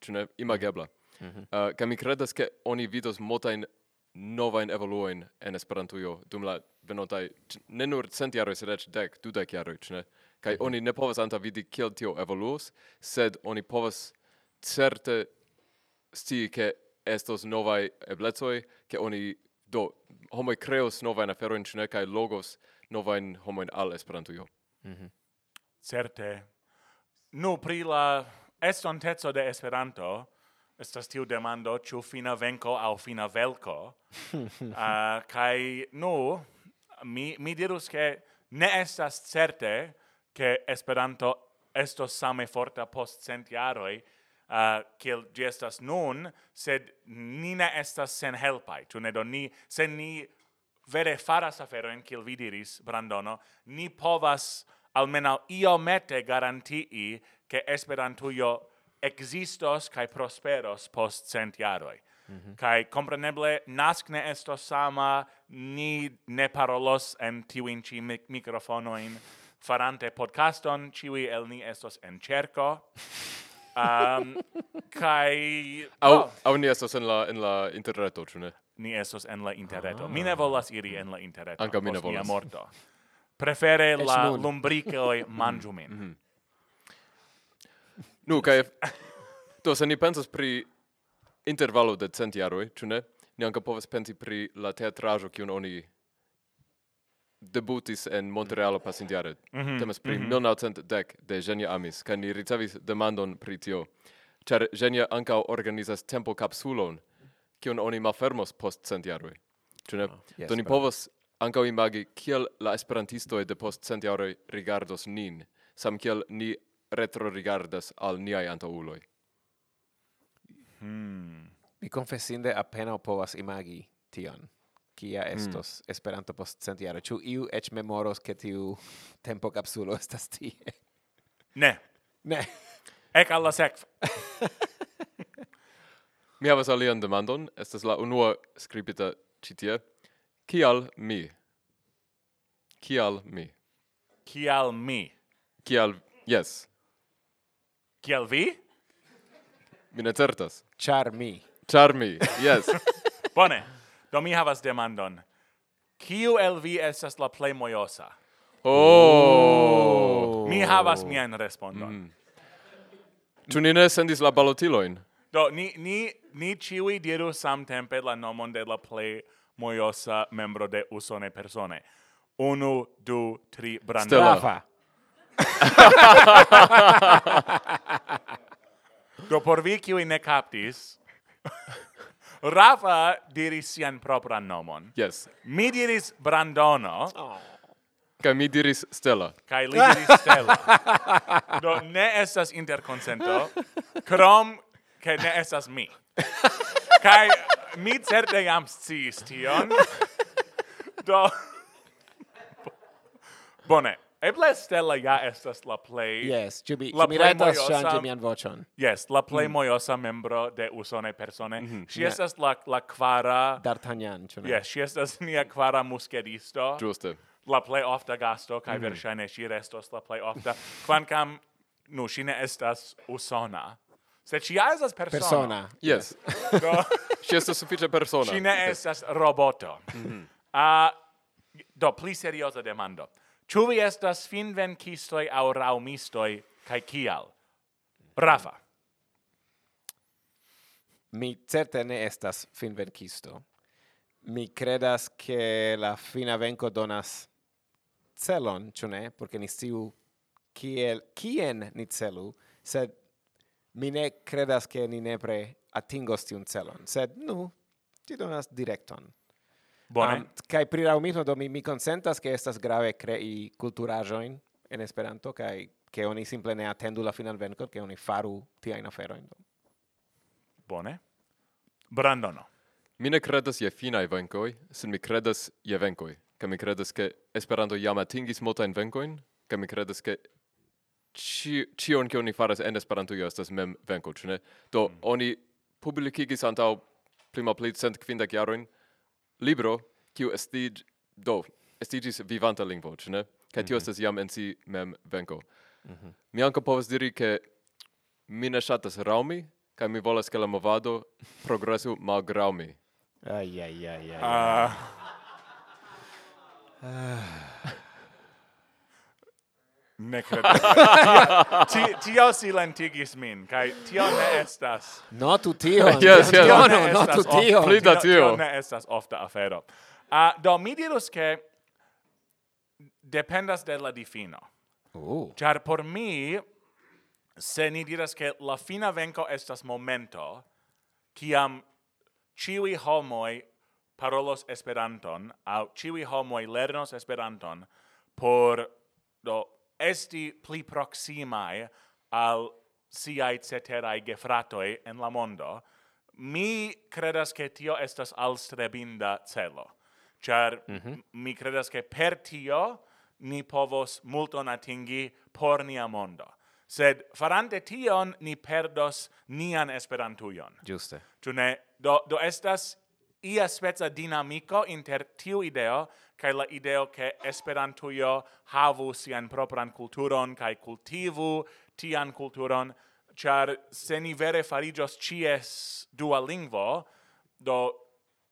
ĉu ne imagebla. Mm -hmm. uh, kaj mi kredas ke oni vidos multajn novajn evoluojn en Esperantujo dum la venontaj ne nur cent jaroj, sed eĉ dek, dudek jaroj, ĉu ne? kaj mhm. oni ne povas antavidi kiel tio evoluos, sed oni povas certe sti ke estos novai eblecoi ke oni do homoi kreos novajn na feroin chne kai logos novain homoin al Esperantujo. Mm -hmm. Certe. Nu pri la estontezo de Esperanto estas tiu demando ĉu fina venko aŭ fina velko. [LAUGHS] Ah, uh, kai nu mi mi dirus ke ne estas certe che Esperanto estos same forta post cent jaroi, uh, kiel gi estas nun, sed ni ne estas sen helpai, tu ne do ni, se ni vere faras aferoin, kiel vi diris, Brandono, ni povas almenau iomete garantii che Esperantujo existos kai prosperos post cent jaroi. Mm -hmm. Kai compreneble nasc ne estos sama, ni ne parolos en tiuin ci mic microfonoin, farante podcaston, ciui el ni estos en cerco. [LAUGHS] Um, kai... Au, oh. au ni estos en la, en la interreto, cune? Ni estos en la interreto. Ah. Mi ne volas iri en la interreto. Anca mi ne volas. Mia morto. Prefere es la nun. lumbricoi mangiu mm-hmm. min. Mm -hmm. Nu, kai... Do, se ni pensas pri intervalo de cent jaroi. Ni anca povas pensi pri la teatraĵo kiun oni debutis en Montrealo pasintiare. Mm -hmm. Temas pri mm -hmm. 1910 de Genia Amis, kaj ni ricevis demandon pri tio. Ĉar Genia ankaŭ organizas tempo kapsulon, kiun oni malfermos post centjaroj. Ĉu ne? Ah, yes, Do ni povas ankaŭ imagi kiel la esperantistoj de post centjaroj rigardos nin, sam kiel ni retrorigardas al niaj antaŭuloj. Hmm. Mi confessinde apenaŭ povas imagi tion kia mm. estos mm. Esperanto post cent jaro. Ĉu iu eĉ memoros ke tiu [LAUGHS] tempo kapsulo estas tie? Ne. Ne. Ek al la sekvo. [LAUGHS] mi havas alian demandon, estas la unua skribita ĉi tie. Kial mi? Kial mi? Kial mi? Kial yes. Kial vi? Mi ne certas. char mi. char mi. Yes. [LAUGHS] Bone. Do mi havas demandon. Kiu el vi estas la plej mojosa? Oh. Mi havas mian respondon. Mm. Ni ne sendis la balotilojn? Do ni ni ni ciui diru samtempe la nomon de la plej mojosa membro de usone persone. Unu, du, tri, Brandava. Do por vi kiui ne captis, [LAUGHS] Rafa diris sian propran nomon. Yes. Mi diris Brandono. Oh. Kaj mi diris Stella. Kai li diris Stella. [LAUGHS] Do ne estas interconsento, krom ke ne estas mi. Kai mi certe jam sciis tion. Do... Bone. Eble Stella ja estas la plej... Yes, ĉu mi, la mi rajtas ŝanĝi mian voĉon? Yes, la plej mm. mojosa membro de Usone persone. Mm -hmm. Ŝi yeah. estas la, la kvara... D'Artagnan, ĉu ne? Yes, ŝi estas nia kvara muskedisto. Ĝuste. La plej ofta gasto, kaj mm -hmm. verŝajne ŝi restos la plej ofta. Kvankam, nu, ŝi ne estas usona. Sed ŝi ja estas persona. Persona. Yes. Do, [LAUGHS] ŝi estas sufiĉe persona. Ŝi ne estas roboto. Mm -hmm. uh, do, pli serioza demando. Ĉu vi estas finvenkistoj aŭ raŭmistoj kaj kial? Rafa. Mi certe ne estas finvenkisto. Mi credas che la fina venco donas celon, ĉu ne? Porque ni sciu kiel kien ni celu, sed mi ne credas che ni nepre atingos tiun celon, sed nu, ti donas directon. Bone. Um, kai pri la umismo do mi mi consentas ke estas grave crei culturajoin en Esperanto kai ke oni simple ne attendu la final venkon, ke oni faru tiajn aferojn. Bone. Brandono. Mi ne credas je finai venkoi, sen mi credas je venkoi. Ke mi credas ke Esperanto jam atingis multajn venkojn, ke mi credas ke ci cion ke oni faras en Esperanto estas mem venko, ĉu ne? Do mm. oni publikigis antaŭ prima plit cent kvindek jarojn libro kiu estig do estigis vivanta lingvo, ĉu ne? Kaj tio mhm. estas jam en si mem venko. Mhm. Mi ankaŭ povas diri ke mi ne ŝatas raumi kaj mi volas ke la movado progresu malgraŭ mi. Ai ai ai ai. Uh, Ne credo. [LAUGHS] Ti tio silentigis min, kai tio ne estas. No tu tio. yes, [LAUGHS] yes. Tio no, no tu tio. Pli da tio. Tio ne estas ofta afero. Uh, do mi dirus che dependas de la difino. Uh. Char por mi, se ni diras che la fina venco estas momento, ciam ciui homoi parolos Esperanton, au ciui homoi lernos Esperanton, por, do, esti pli proximae al siae ceterae gefratoi en la mondo, mi credas che tio estas alstrebinda celo. Char mm -hmm. mi credas che per tio ni povos multon atingi por nia mondo. Sed farante tion ni perdos nian esperantujon. Giuste. Ĉu ne? Do do estas ia spezza dinamico inter tiu ideo kai la ideo che Esperantujo havu sian propran kulturon kai kultivu tian kulturon char se ni vere farigios cies dua lingvo do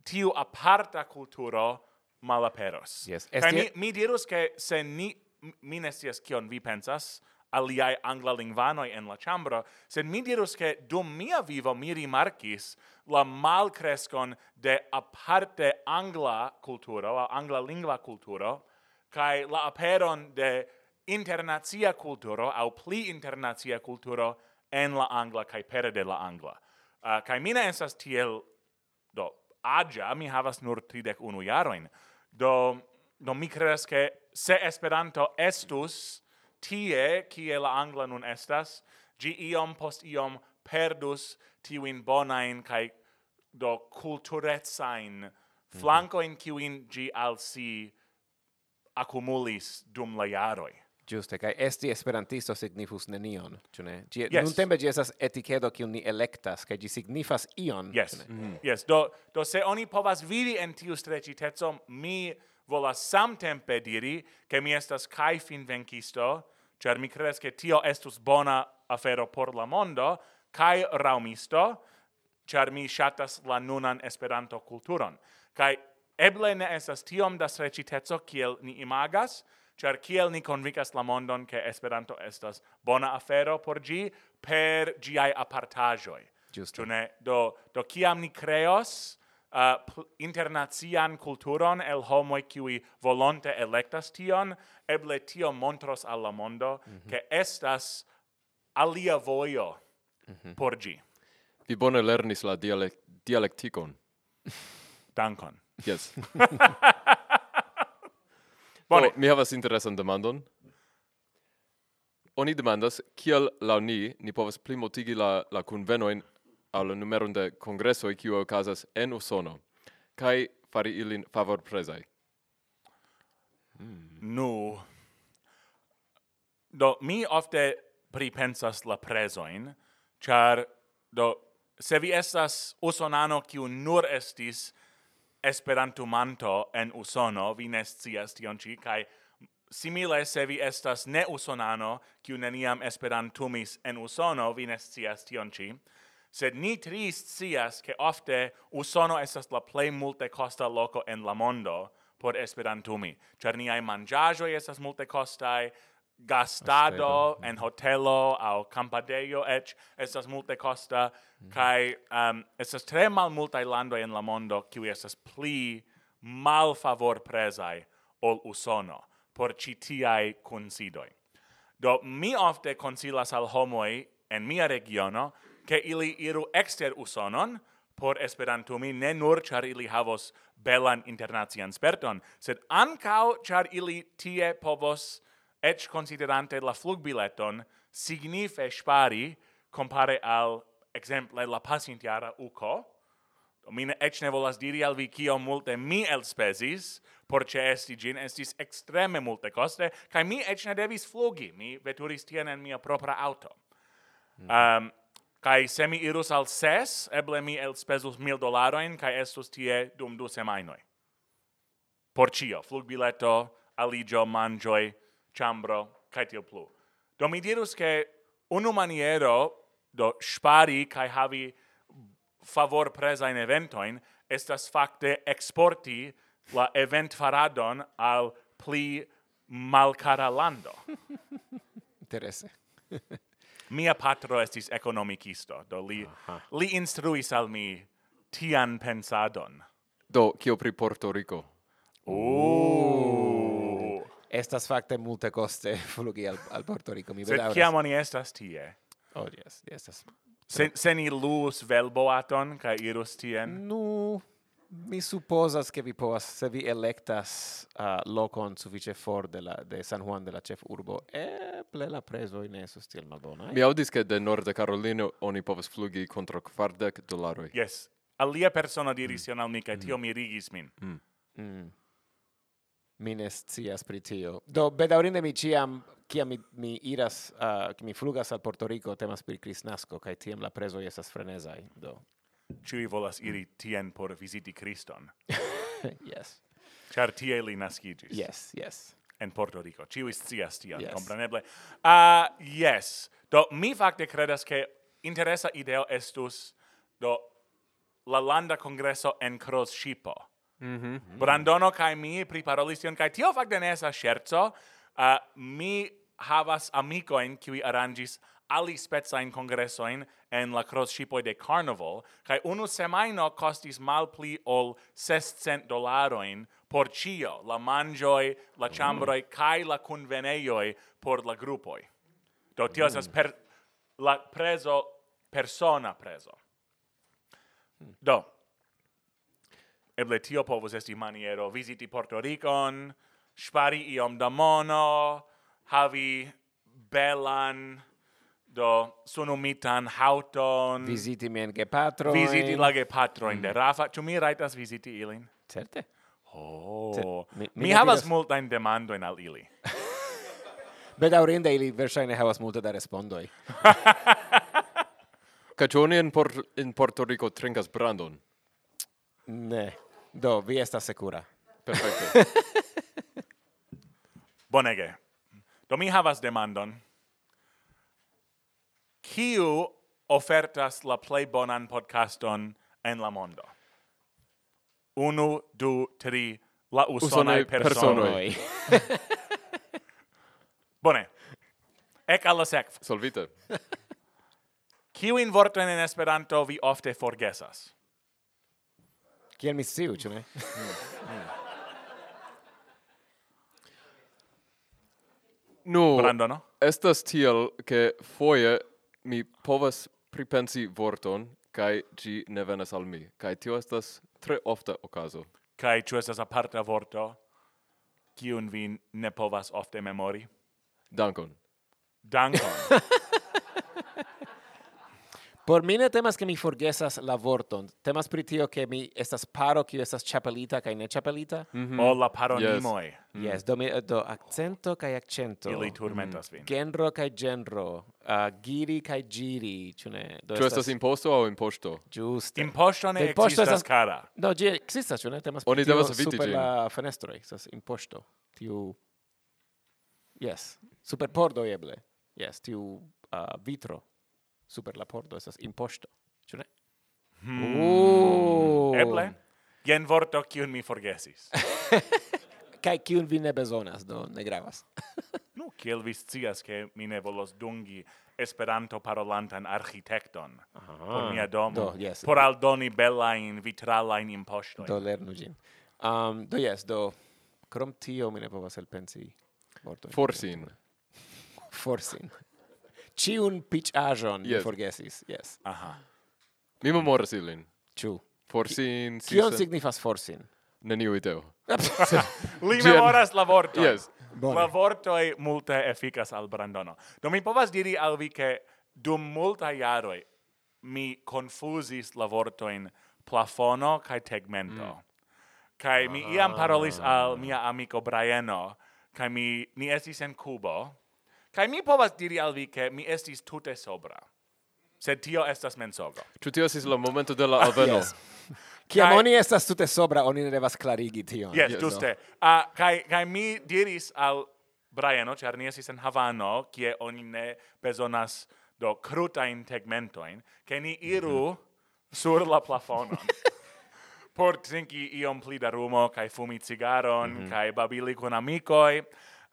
tiu aparta kulturo malaperos yes. Kai mi, mi dirus che se ni mi ne scias kion vi pensas, aliai angla lingvanoi en la chambro, sed mi dirus che dum mia vivo mi rimarcis la malcrescon de aparte angla culturo, la angla lingua culturo, cae la aperon de internazia culturo, au pli internazia culturo, en la angla, cae pere de la angla. Ah, uh, cae mina esas tiel, do, agia, mi havas nur 31 jaroin, do, do mi credes che se Esperanto estus tie, kie la angla nun estas, gi iom post iom perdus tiuin bonain kai do culturetsain mhm. flanco in kiuin gi al si accumulis dum la jaroi. Giuste, kai esti esperantisto signifus nenion, ĉu ne? Gi yes. nun tempe gi estas etikedo kiun ni elektas, kaj ĝi signifas ion, yes. Mm -hmm. Yes, do do se oni povas vivi en tiu streĉiteco, mi volas samtempe diri ke mi estas kaj finvenkisto, Cer mi credes che tio estus bona afero por la mondo, cae raumisto, cer mi shatas la nunan esperanto culturon. Cae eble ne estas tiom da srecitezo kiel ni imagas, cer kiel ni convicas la mondon che esperanto estas bona afero por gi, per giai apartajoi. Giusto. ne do, do kiam ni creos uh, internacian culturon el homoi qui volonte electas tion, eble tio montros alla mondo, mm -hmm. che estas alia voio mm -hmm. por gi. Vi bone lernis la dialek dialektikon. Dankon. Yes. [LAUGHS] Oh, bone. Oh, mi havas interesan demandon. Oni demandas, kiel lau ni, ni povas plimotigi la, la convenoin al numeron de congressoi kiu okazas en Usono kai fari ilin favorprezaj. Mm. Nu. Do mi ofte pripensas la presoin, char do se vi estas usonano kiu nur estis esperantumanto en usono, vi ne scias tion ĉi kaj simile se vi estas ne usonano kiu neniam esperantumis en usono, vi ne scias tion ĉi. Sed ni tri scias che ofte Usono estas la plej multe costa loco en la mondo por esperantumi. Ĉar niaj manĝaĵoj estas multe costai, gastado en hotelo au campadejo ec estas multe costa mm. kai um, estas tre mal multaj landoj en la mondo kiu estas pli mal favor presai ol usono por citiai considoi. Do mi ofte consilas al homoi en mia regiono che ili iru exter usonon por esperantumi ne nur char ili havos belan internacian sperton, sed ancau char ili tie povos, ec considerante la flugbileton, signife spari compare al exemple la pasintiara uco, Mine ec ne volas diri al vi cio multe mi elspesis, por ce esti gin, estis extreme multe coste, cae mi ec ne devis flugi, mi veturis tien en mia propra auto. Mm. Um, Kai se mi irus al ses, eble mi elspezus mil dolaroin, kai estus tie dum du semainoi. Por cio, flugbileto, aligio, mangioi, chambro, kai tio plu. Do mi dirus che unu maniero do spari kai havi favor presa in eventoin estas fakte exporti la event faradon al pli malcara lando. [LAUGHS] Interesse. [LAUGHS] mia patro estis economicisto, do li, Aha. li instruis al mi tian pensadon. Do, kio pri Porto Rico? Oh! Estas facte multe coste [LAUGHS] flugi al, al Porto Rico, mi bedaŭras. Sed kiam oni estas tie? Oh, yes, estas. Se, se ni luus velboaton, ca irus tien? Nu, no mi supposas che vi povas se vi electas uh, locon suffice for de la de San Juan de la Chef Urbo e ple la preso in esso stil malbona. Eh? Mi audis che de Norda Carolino oni povas flugi contro kvardek dolaroi. Yes. Alia persona diris mm. al mi kaj mm. tio mirigis min. Mm. Mm. Mi ne scias pri tio. Do, bedaurinde mi ciam, kiam mi, mi iras, uh, mi flugas al Porto Rico, temas pri Krisnasko, kai tiam la preso estas frenesai. Do, ciui volas iri tien por visiti Christon. [LAUGHS] yes. Char tie li nascigis. Yes, yes. En Porto Rico. Ciui scias tion, yes. compreneble. Ah, uh, yes. Do, mi facte credas che interesa ideo estus, do, la landa congresso en cross shipo. Mm -hmm. Brandono kai mi priparolis tion, kai tio facte ne esas scherzo. Uh, mi havas amicoin, qui arrangis ali spetsain congressoin en la cross shipoi de carnival, kai unu semaino costis mal pli ol 600 dolaroin por cio, la mangioi, la chambroi, mm. la conveneioi por la gruppoi. Do tio mm. per la preso, persona preso. Hmm. Do, eble tio povus esti maniero visiti Porto Ricon, spari iom da mono, havi belan do sono mitan hauton. Visiti mien gepatro visiti la gepatro in mm. de rafa. Tu mi raitas visiti ilin? Certe. Oh. Cer mi, mi, mi havas diras... demando demandojn al ili. [LAUGHS] Bedaŭrinde ili verŝajne havas multe da respondoj. [LAUGHS] Kaj ĉu oni en, por, in Porto Rico trinkas brandon? Ne. Do vi estas sekura. Perfekte. [LAUGHS] Bonege. Do mi havas demandon. Kiu ofertas la plej bonan podcaston en la mondo? Unu, du, tri, la usonai, usonai personoi. personoi. [LAUGHS] Bone. Ec alla sekv. Solvite. Kiuin vorten en Esperanto vi ofte forgesas? Kiel mi sciu, ĉu ne? Nu, Brandono? estas tiel, ke foje mi povas pripensi vorton kai gi ne venas al mi. Kai tio estas tre ofta okazo. Kai ĉu estas aparta vorto kiun vi ne povas ofte memori? Dankon. Dankon. [LAUGHS] Por mi ne temas ke mi forgesas la vorton. Temas pri tio ke mi estas paro kiu estas ĉapelita kaj ne ĉapelita. Mm -hmm. O oh, la paronimoj. Yes, mm yes. do mi do accento kaj accento. Ili turmentas vin. Genro kaj genro. Uh, giri kaj giri, ĉu ne? Do estas... estas imposto aŭ imposto? Ĝuste. Imposto ne imposto ekzistas estas... kara. No, ĝi ekzistas, ĉu ne? Temas pri Oni tio super ĝin. la fenestroj. Estas imposto. Tiu... Yes. Super pordo eble. Yes, tiu uh, vitro super la pordo estas imposto, ĉu ne? Hmm. Oh. Eble, jen vorto kiun mi forgesis. [LAUGHS] Kaj kiun vi ne bezonas, do ne gravas. [LAUGHS] nu, kiel vi scias, ke mi ne volos dungi Esperanto parolantan architekton Aha. por mia domo, do, yes. por aldoni bellain vitralain impostoin. Do lernu gin. Um, do yes, do, krom tio mi ne povas elpensi vortojn. Forsin. Forsin ciun pitchajon yes. mi forgesis, yes. Aha. Mi memoras ilin. Ciu. Forsin, sisa. Cion signifas forsin? Neniu ideo. [LAUGHS] Li memoras la vorto. Yes. Bone. La vortoi multe efficas al Brandono. Do mi povas diri al vi che dum multa jaroi mi confusis la vortoin plafono kai tegmento. Mm. Mi iam parolis al ah. mia amico Briano, kai mi, ni estis en Cubo, Kai mi povas diri al vi che mi estis tute sobra. Sed tio estas mensogo. Ĉu tio estis la momento de la ah, alveno? yes. [LAUGHS] Kiam kai... oni estas tute sobra, oni ne devas klarigi tion. Yes, yes giuste. No. Uh, kai, kai mi diris al Briano, ĉar ni estis en Havano, kie oni ne bezonas do crutain tegmentoin, ke ni iru mm -hmm. sur la plafonon. [LAUGHS] por trinki iom pli da rumo, kai fumi cigaron, mm -hmm. kai babili kun amicoi,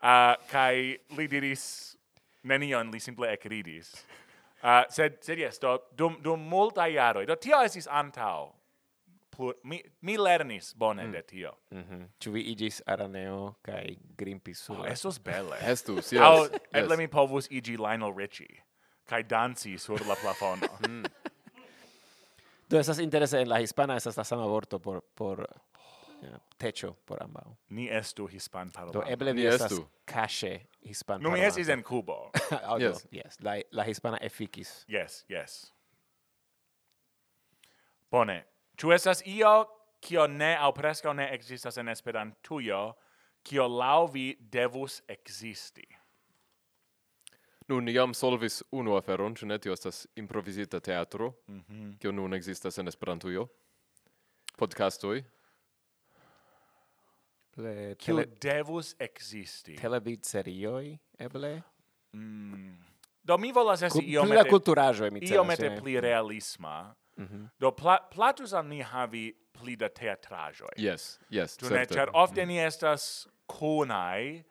Uh, kai li diris nenion, li simple ecridis. Uh, ah, sed, sed yes, do, dum, dum multa iaroi, do tio esis antau, plur, mi, mi lernis bone mm. de tio. Mm -hmm. Vi igis araneo kai grimpis sur? Oh, estos belle. [LAUGHS] Estus, yes. Au, yes. eble mi povus igi Lionel Richie, kai danci sur la plafono. [LAUGHS] mm. Do estas interese en la hispana estas la sama vorto por por techo por ambao. Ni estu hispan parolanta. Do eble vi estas cache hispan parolanta. No, mi estis en Cubo. [LAUGHS] oh, yes. Do, yes. La, la hispana efficis. Yes, yes. Bone. Ĉu estas io kio ne aŭ preskaŭ ne ekzistas en Esperantujo, kio laŭ vi devus ekzisti? Nun, iam jam solvis unu aferon, ĉu ne? Tio estas improvisita teatro, mm -hmm. kio nun ekzistas en Esperantujo. Podcastoj, eble tele... devus existi. Televid serioi, eble? Mm. Do mi volas esi iomete... La culturajo, mi celas. Iomete eh. pli realisma. Mm -hmm. Do pla platus al ni havi pli da teatrajoi. Yes, yes, Dune, certe. Cer ofte mm ni estas conai,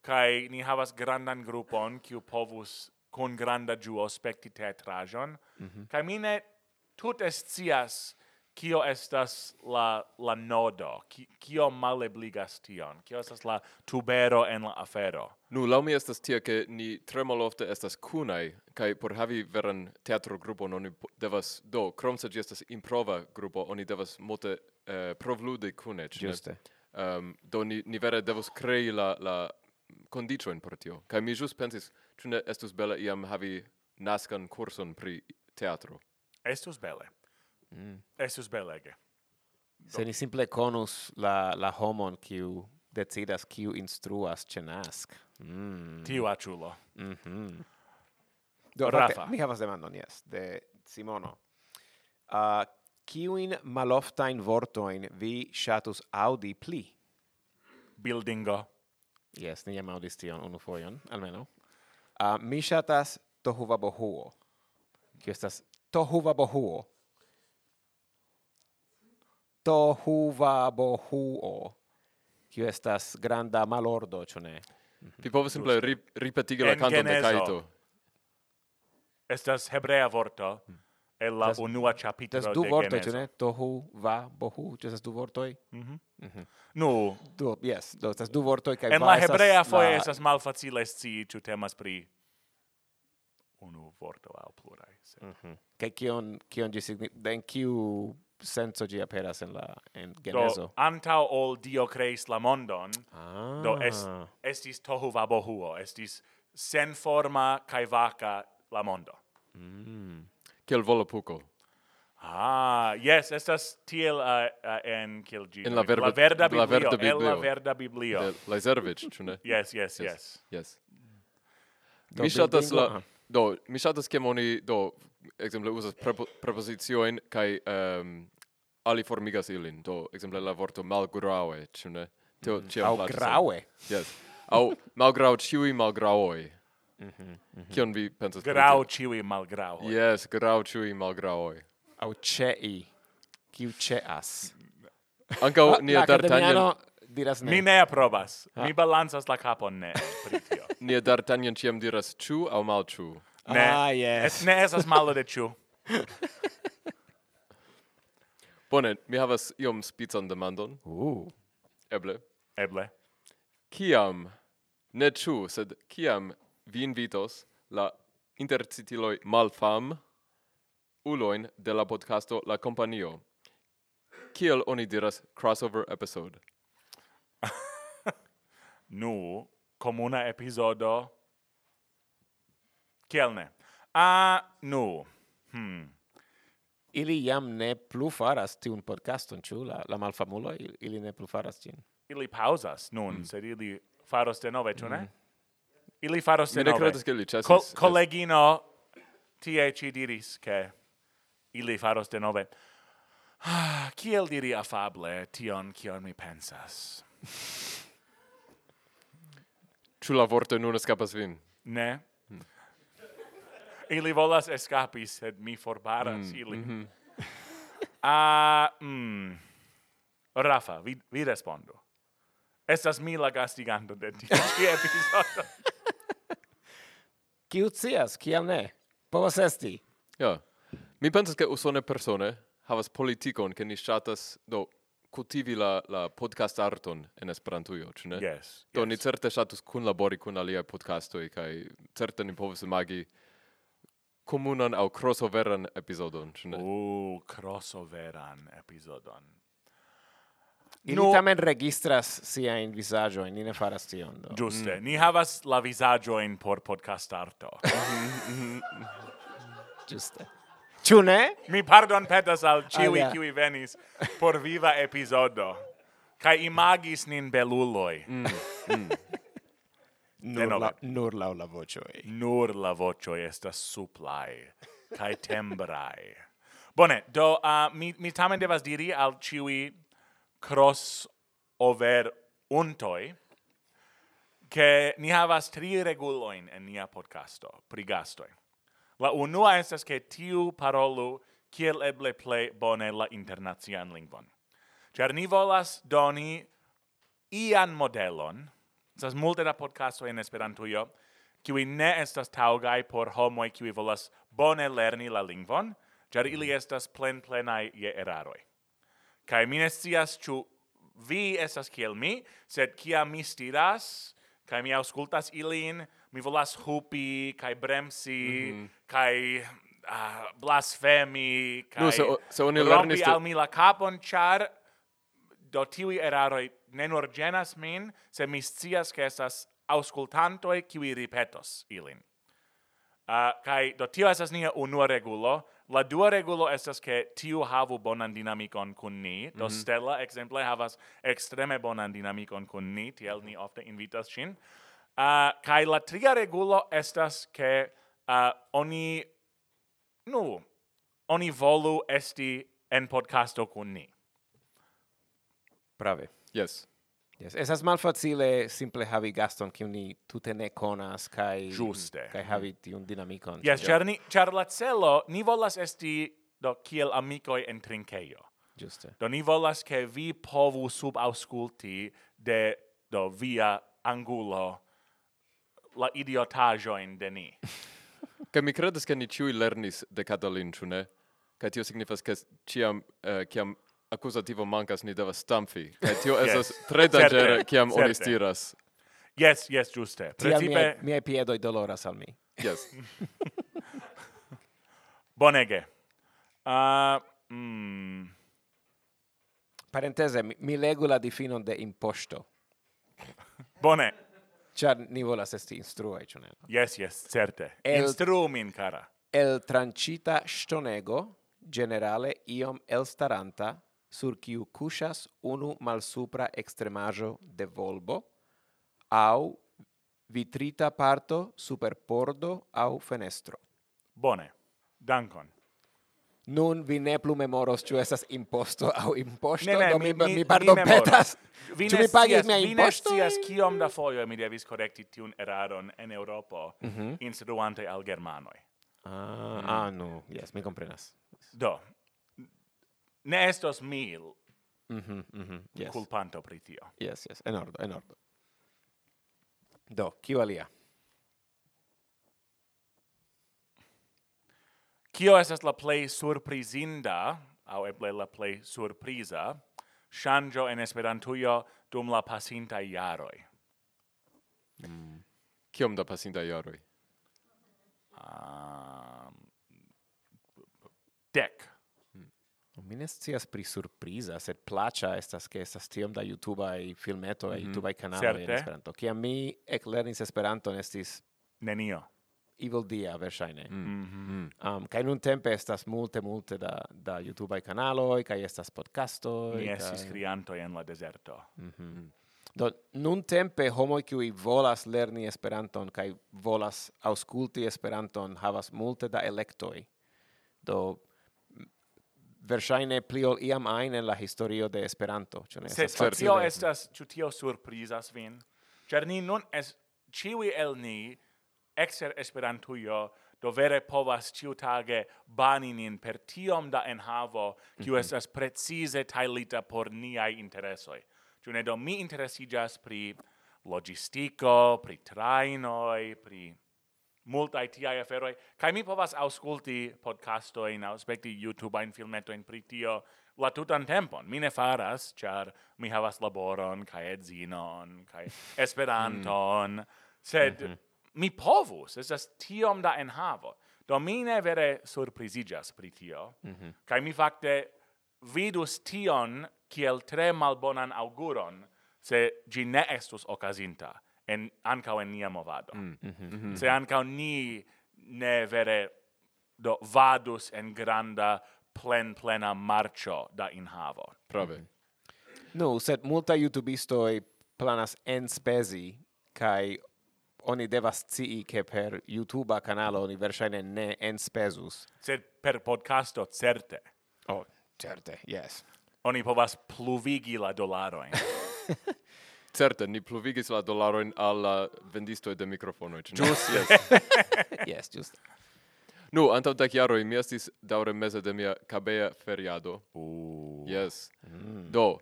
kai ni havas grandan grupon, kiu povus con granda giuo spekti teatrajon, mm -hmm. kai mi ne tut escias kio estas la la nodo? Ki, kio malebligas tion? Kio estas la tubero en la afero? Nu la mi estas tia ke ni tre malofte estas kunai kai por havi veran teatro grupon oni devas do krom se estas improva grupo oni devas multe eh, provludi kune ĝuste. Um, do ni, ni vere devas krei la la kondiĉojn por tio. Kai mi jus pensis ĉu ne estus bela iam havi naskan kurson pri teatro? Estus bele. Mm. Estus belege. Se ni simple conus la, la homon kiu decidas kiu instruas ce nasc. Mm. Tiu aciulo. Mm -hmm. Do, Rafa. Fakte, mi havas demandon, yes, de Simono. Uh, kiuin maloftain vortoin vi shatus audi pli? Buildingo. Yes, ni jam audis tion unu foion, almeno. Uh, mi shatas tohuva bohuo. Kiu estas tohuva bohuo? tohuvabohuo, kiu estas granda malordo, ĉu ne? Mhm. Vi povas simple rip, ripetigi la kanton de Kaito. Estas hebrea vorto hmm. el la unua ĉapitro de Genezo. du vortoj, ĉu ne? Tohu, va, bohu, ĉu estas du vortoj? Mhm. Mm nu, no. du, yes, do estas du vortoj kaj En la hebrea foje la... estas malfacile scii ĉu temas pri unu vorto aŭ pluraj. Sed... Mhm. Mm kaj kion kion ĝi signifas? En kiu senso gi aperas en la en Genezo. Do antau ol Dio creis la mondon, ah. do est, estis tohu vabohuo, estis sen forma kai vaca la mondo. Mm. Kiel volapuko. Ah, yes, estas tiel uh, uh, en kiel gi. En la, verba, la verda biblio. La verda biblio. El la verda biblio. De Lazarevich, ĉu ne? Yes, yes, yes. Yes. yes. Do Mi ŝatas la... Uh -huh do mi ŝatas ke oni do ekzemple uzas prepo, prepoziciojn kaj um, aliformigas ilin. Do ekzemple la vorto malgraŭe ĉu ne? Tio mm. ĉio yes. Aŭ malgraŭ ĉiuj malgraŭoj. Mm-hmm, mm-hmm. Kion vi pensas? Grau ĉiuj malgrauoi. Yes, graŭ ĉiuj malgraŭoj. Au ĉei kiu ĉeas. Ankaŭ nia D'Artagnan diras ne. Mi ne aprobas. Ah. Mi balancas la capon ne. [LAUGHS] Nia D'Artagnan ciam diras ciu au mal ciu. Ne. Ah, yes. Es ne esas malo de ciu. [LAUGHS] Bone, mi havas iom spicon demandon. Uh. Eble. Eble. Kiam, ne ciu, sed kiam vi invitos la intercitiloi malfam uloin de la podcasto La Kompanio, Kiel oni diras crossover episode? nu, comuna episodo... Kiel ne? A, nu. Hmm. Ili jam ne plu faras tiun podcaston, ĉu la, la malfamulo, ili ne plu faras ĝin. Ili pausas nun, mm. sed ili faros denove, ĉu ne? Mm. Ili faros de Mi ne kredas ke ili ĉesis. Co collegino tie ci diris che ili faros denove. Ah, [SIGHS] kiel diri afable tion kion mi pensas? Ĉu la vorto nun eskapas vin? Ne. Mm. Ili volas eskapi, sed mi forbaras mm. ili. Mm -hmm. Mhm. [LAUGHS] Ah, uh, mm. Rafa, vi, vi respondo. Estas mi la gastiganto de tiu [LAUGHS] epizodo. Kiu scias, kiam ne? Povas esti. Ja. Mi pensas, ke usone persone havas politikon, ke ni ŝatas, do, cultivi la, la podcast arton en Esperantujo, ĉu ne? Yes. Do yes. ni certe ŝatus kunlabori kun aliaj podcastoj kaj certe ni povus imagi komunan aŭ crossoveran epizodon, ĉu ne? Oh, crossoveran epizodon. Ili no. tamen registras sia in visaggio, ni ne faras tion do. Giuste, mm. ni havas la visaggio in por podcast arto. [LAUGHS] Giuste. Ĉu ne? Mi pardon petas al ciui ah, yeah. venis por viva episodo. Kai imagis nin beluloi. Mm. Mm. nur, la, nur laŭ la voĉoj. Nur la voĉoj estas suplai. Kai tembrai. Bone, do uh, mi, mi tamen devas diri al ciui cross over untoi che ni havas tri reguloin en nia podcasto pri gastoi. La unua estas che tiu parolu kiel eble plej bone la internacian lingvon. Ĉar ni volas doni ian modelon, estas multe da podcasto en Esperantujo, kiuj ne estas taŭgaj por homoj kiuj volas bone lerni la lingvon, ĉar ili estas plen plenaj je eraroj. Kaj mi ne scias ĉu vi estas kiel mi, sed kiam mi stiras kaj mi aŭskultas ilin, mi volas hupi kai bremsi mm -hmm. kai uh, blasfemi kai no, so, se oni lernis al mi la capon char do tiui eraroi ne nur genas min se mi scias ke estas auscultantoi kiwi ripetos ilin ah, uh, kai do tio estas nia unua regulo La dua regulo estas ke tiu havu bonan dinamikon kun ni. Do mm -hmm. Stella, exemple, havas extreme bonan dinamikon kun ni, tiel ni ofte invitas ŝin. Uh, kai la tria regulo estas ke uh, oni nu oni volu esti en podcasto kun ni. prave Yes. Yes, esas malfacile simple havi gaston kiu ni tute ne konas kai Juste. kai havi tiun dinamikon. Yes, char ni char la celo ni volas esti do kiel amikoj en trinkejo. Juste. Do ni volas ke vi povu sub aŭskulti de do via angulo la idiotajoin de ni. [LAUGHS] Ca mi credas che ni ciui lernis de Catalin, ĉu ne? Kaj tio signifas che ciam, uh, ciam accusativo mancas ni devas stampfi. Kaj tio [LAUGHS] yes. estas tre dangere ciam certe. stiras. Yes, yes, giuste. Tiam Principe... miei, miei piedoi doloras al mi. Yes. [LAUGHS] Bonege. Uh, mm. Parentese, mi, mi legu la difinon de imposto. Bone. Char ni volas esti instruaj, ĉu ne? Yes, yes, certe. El, Instru min, cara. El trancita ŝtonego, generale iom elstaranta, sur kiu kuŝas unu malsupra ekstremaĵo de volbo aŭ vitrita parto super pordo aŭ fenestro. Bone. Dankon nun vi ne plu memoros ĉu estas imposto aŭ imposto ne, ne, do mi mi, mi pardonpetas. vi ne mi pagis mian imposto vi ne scias kiom da fojo mi devis korekti tiun eraron en Eŭropo mm -hmm. instruante al germanoj. Ah, ah mm. ah no yes mi komprenas. Do ne estos mil mm -hmm, mm -hmm, yes. culpanto pri tio. Yes yes en ordo en ordo. Do kiu alia? Kio estas la plej surprizinda, au eble la plej surpriza, shangio en Esperantujo dum la pasinta jaroj? Mm. Kiom da pasinta jaroj? Um, dek. Mm. Oh, mi ne scias pri surpriza, sed plaĉa estas ke estas tiom da YouTubeaj filmetoj, mm -hmm. YouTubeaj kanaloj en Esperanto. Kiam mi eklernis Esperanton estis nenio evil dia versaine. Mm. -hmm. um, kai nun tempe estas multe multe da da YouTube kanaloj kaj estas podcasto. Mi estis kai... krianto en la deserto. Mm -hmm. Do nun tempe homoj kiuj volas lerni Esperanton kaj volas aŭskulti Esperanton havas multe da elektoj. Do versaine pli ol iam ajn en la historio de Esperanto, ĉu ne? Sed tio estas ĉu tio surprizas vin? Ĉar ni nun es ĉiuj el ni exer Esperantujo do vere povas ciutage bani nin per tiom da enhavo, kiu mm -hmm. estas precize tailita por niaj interesoj. Ĉu ne do mi interesiĝas pri logistico, pri trainoi, pri multaj tiaj aferoj, kaj mi povas aŭskulti podcastojn, auspecti YouTube-ain filmetoin pri tio la tutan tempon. Mi ne faras, char mi havas laboron, kaj edzinon, kaj [LAUGHS] mm. esperanton, mm. sed mm -hmm mi povus, estas tiom da enhavo. Do mi ne vere surprizigas pri tio, mm -hmm. kai mi fakte vidus tion kiel tre malbonan auguron se gi ne estus okazinta en ancau en nia movado. Mm -hmm. Se ancau ni ne vere do vadus en granda plen plena marcio da inhavo. Prove. Mm -hmm. No, sed multa YouTubistoi planas en spezi kai oni devas scii che per YouTube canale oni verŝajne ne enspezus. Sed per podcasto certe. Oh, certe, yes. Oni povas pluvigi la dolarojn. [LAUGHS] certe, ni pluvigis la dolarojn al la vendistoj de mikrofonoj, ĉu ne? Yes. [LAUGHS] yes, just. Nu, antaŭ dek jaroj mi estis daŭre meze de mia kabea feriado. Uh. Yes. Mm. Do,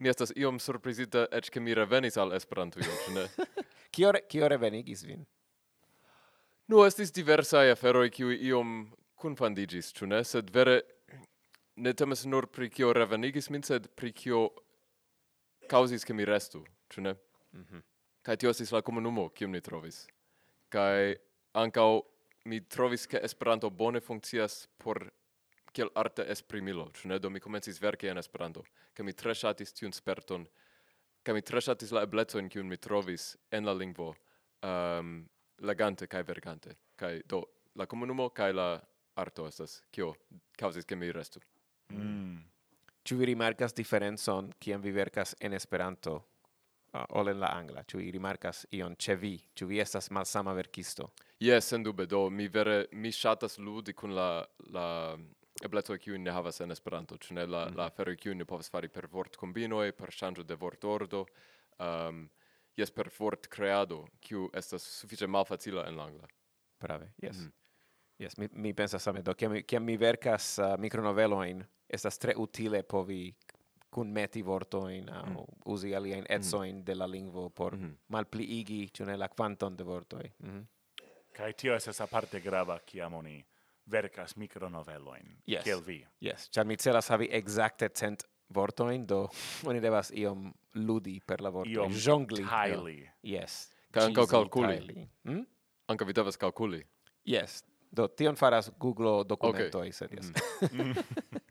mi estas iom surprizita eĉ ke mi revenis al Esperantujo, ĉu ne? [LAUGHS] Kio, re, kio revenigis vin? Nu, estis diversai aferoi kiu iom confandigis, ciu ne? Sed vere ne temas nur pri kio revenigis min, sed pri kio causis ke mi restu, tune. ne? Mm -hmm. Tio estis la komunumo kium ni trovis. Kaj ankaŭ mi trovis ke Esperanto bone funkcias por kiel arte esprimilo, ĉu ne? Do mi komencis verki en Esperanto, ke mi tre ŝatis tiun sperton Kaj mi tre ŝatis la eblecojn, kiun mi trovis en la lingvo, um, legante kaj verkante. Kaj do, la komunumo kaj la arto estas kio kaŭzis, ke mi restu. Mm. Ĉu vi rimarkas diferencon kiam vi verkas en Esperanto uh, ol en la angla? Ĉu vi rimarkas ion ĉe vi? Ĉu vi estas malsama verkisto? Jes, sendube. Do mi vere mi ŝatas ludi kun la la ebleco kiu ne havas en Esperanto, ĉu ne mm-hmm. la mm la afero kiu ni povas fari per vortkombinoj, per ŝanĝo de vortordo, um, ehm, jes per vortkreado, kiu estas sufiĉe malfacila en la angla. Prave, jes. Mm. Jes, mi, mi pensas same, do kiam, kiam mi verkas uh, micronoveloin, estas tre utile povi kun meti vortoin au mm. Mm-hmm. usi aliaen etsoin mm. de la lingvo por mm malpliigi, ĉu ne la kvanton de vortoj. Mm. Kaj tio estas aparte grava kiam oni vercas micronoveloin, yes. kiel vi. Yes, ĉar mi celas havi exacte cent vortoin, do [LAUGHS] oni devas iom ludi per la vortoj. Iom jongli. Tajli. Yes. Kaj ankaŭ kalkuli. Hmm? Ankaŭ vi devas kalkuli. Yes. Do tion faras Google dokumentoj, okay. sed yes. Mm.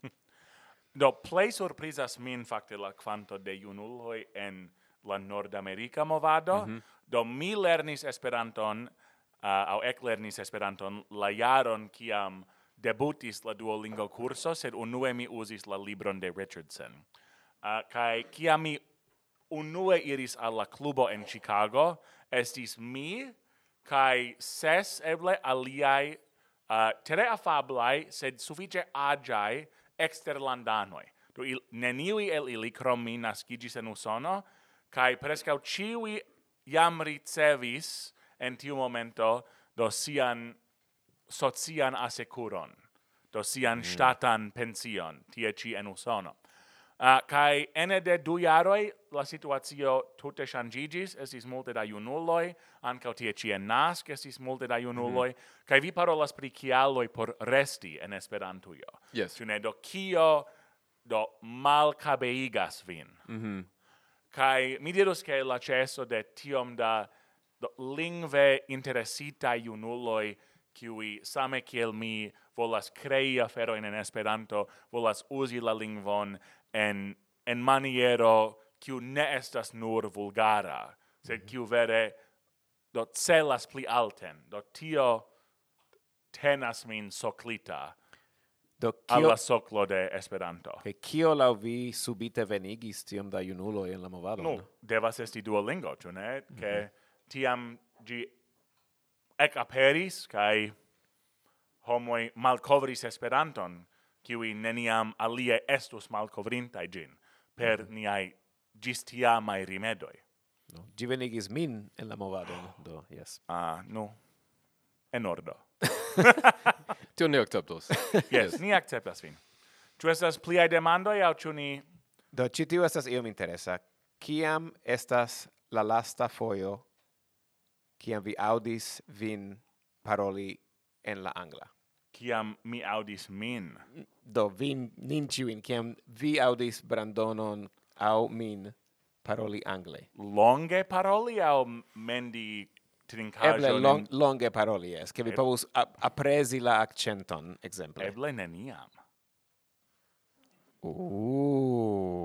[LAUGHS] [LAUGHS] do plej surprizas min fakte la kvanto de junuloj en la Nordamerika movado. Mm -hmm. Do mi lernis Esperanton uh, au eklernis Esperanton la jaron kiam debutis la Duolingo kurso, sed unue mi usis la libron de Richardson. Uh, kai kiam mi unue iris al la klubo en Chicago, estis mi kai ses eble aliai uh, tere afablai, sed suffice agiai exterlandanoi. Do il, neniui el ili, krom mi, nascigis en Usono, kai prescau ciui jam ricevis en tiu momento do sian socian asecuron, do sian mm. statan pension, tie ci en Usono. Ah, uh, kai ene de du jaroi la situazio tutte changigis, esis multe da iunulloi, ancao tie ci en nasc esis multe da mhm. iunulloi, mm -hmm. kai vi parolas pri cialoi por resti en Esperantujo. Yes. Cune do cio do mal cabeigas vin. Mm -hmm. Kai mi dirus che la cesso de tiom da do, lingve interesita iunulloi qui same kiel mi volas crei afero in Esperanto, volas usi la lingvon en, en maniero kiu ne estas nur vulgara, sed mhm. kiu vere do celas pli alten, do tio tenas min soclita do kio, alla soclo de Esperanto. Che kio la vi subite venigis tiom da junulo en la movado? No, devas esti Duolingo, tu ne? Mhm. Che tiam gi ec aperis, cae homoi malcovris Esperanton, qui neniam alie estus malcovrintai gin, per mm -hmm. niai gistiamai rimedoi. No, gi venigis min en la movado, do, yes. Ah, no, en ordo. [LAUGHS] Tio ne acceptos. yes, [LAUGHS] yes, ni acceptas vin. Tu estas pliai demandoi, au tu ni Do ĉi tio estas iom interesa. Kiam estas la lasta foio kiam vi audis vin paroli en la angla? Kiam mi audis min. Do, vin, nin ciuin, kiam vi audis Brandonon au min paroli angle. Longe paroli au mendi trincajo? Eble long, longe paroli, es, che vi povus ap apresi la accenton, exemple. Eble neniam. Uuuuh.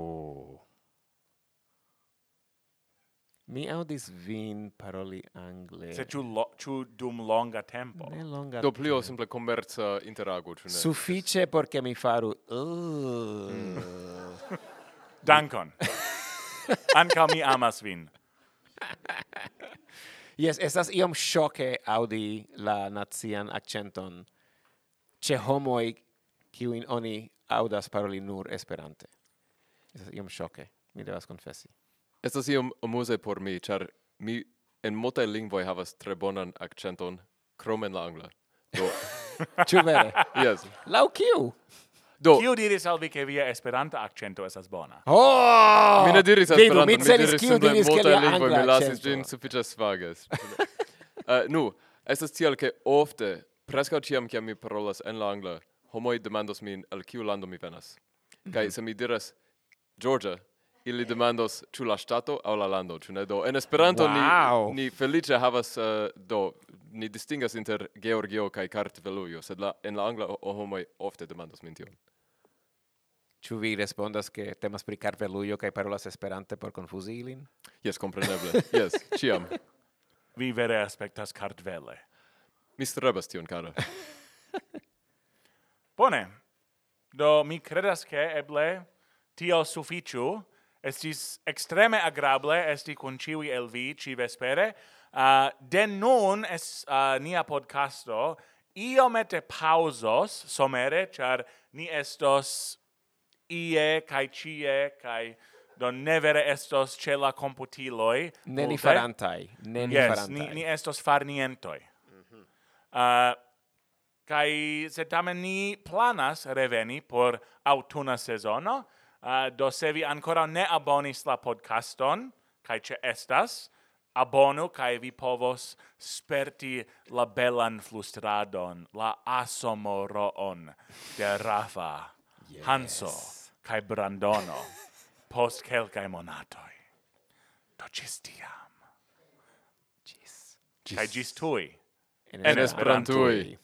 Mi audis vin paroli angle. Se tu lo, tu dum longa tempo. Ne longa Do plio simple commerza interago, ciu ne? Suffice porque mi faru... Uh. Mm. [LAUGHS] Dankon. [LAUGHS] Anca mi amas vin. yes, estas iom shoke audi la nazian accenton ce homoi kiuin oni audas paroli nur esperante. Estas iom shoke, mi devas confessi. Estas iom amuse por mi, char mi en multaj lingvoi havas tre bonan accenton, krom en la angla. Do, [LAUGHS] Ciu vere? yes. Lau kiu? Do. Kiu diris al vi ke via Esperanta accento estas bona? Oh! Mi ne diris Esperanto, mi diris simple multaj lingvoj, mi lasis gin suffice svages. uh, [LAUGHS] nu, estas tiel ke ofte, preskaŭ ciam ciam mi parolas en la angla, homoj demandos min el kiu lando mi venas. Mm -hmm. Se mi diras Georgia, ili demandos ĉu la ŝtato aŭ la lando, ĉu ne? Do en Esperanto wow. ni ni feliĉe havas uh, do ni distingas inter Georgio kaj Kartvelujo, sed la en la angla homoj ofte demandos min tion. Ĉu vi respondas ke temas pri Kartvelujo kaj parolas Esperante por konfuzi ilin? Jes, kompreneble. Jes, ĉiam. [LAUGHS] vi vere aspektas Kartvele. Mi strebas tion, kara. [LAUGHS] Bone. Do mi credas ke eble tio suficiu Estis extreme agrable esti kun ciui el vi ci vespere. Ah, uh, den nun es uh, nia podcasto iomete pausos somere, char ni estos ie kai cie kai do ne vere estos ce la computiloi. Ne ni farantai. Ne ni yes, farantai. Ni, ni estos farnientoi. Ah, mm -hmm. uh, kai se tamen ni planas reveni por autuna sezono, Uh, do se vi ancora ne abonis la podcaston, kai ce estas, abonu kai vi povos sperti la belan flustradon, la asomoroon de Rafa, yes. Hanso kai Brandono post kelkai monatoi. Do cis tiam. Cis. Kai gis tui. En, en esperantui.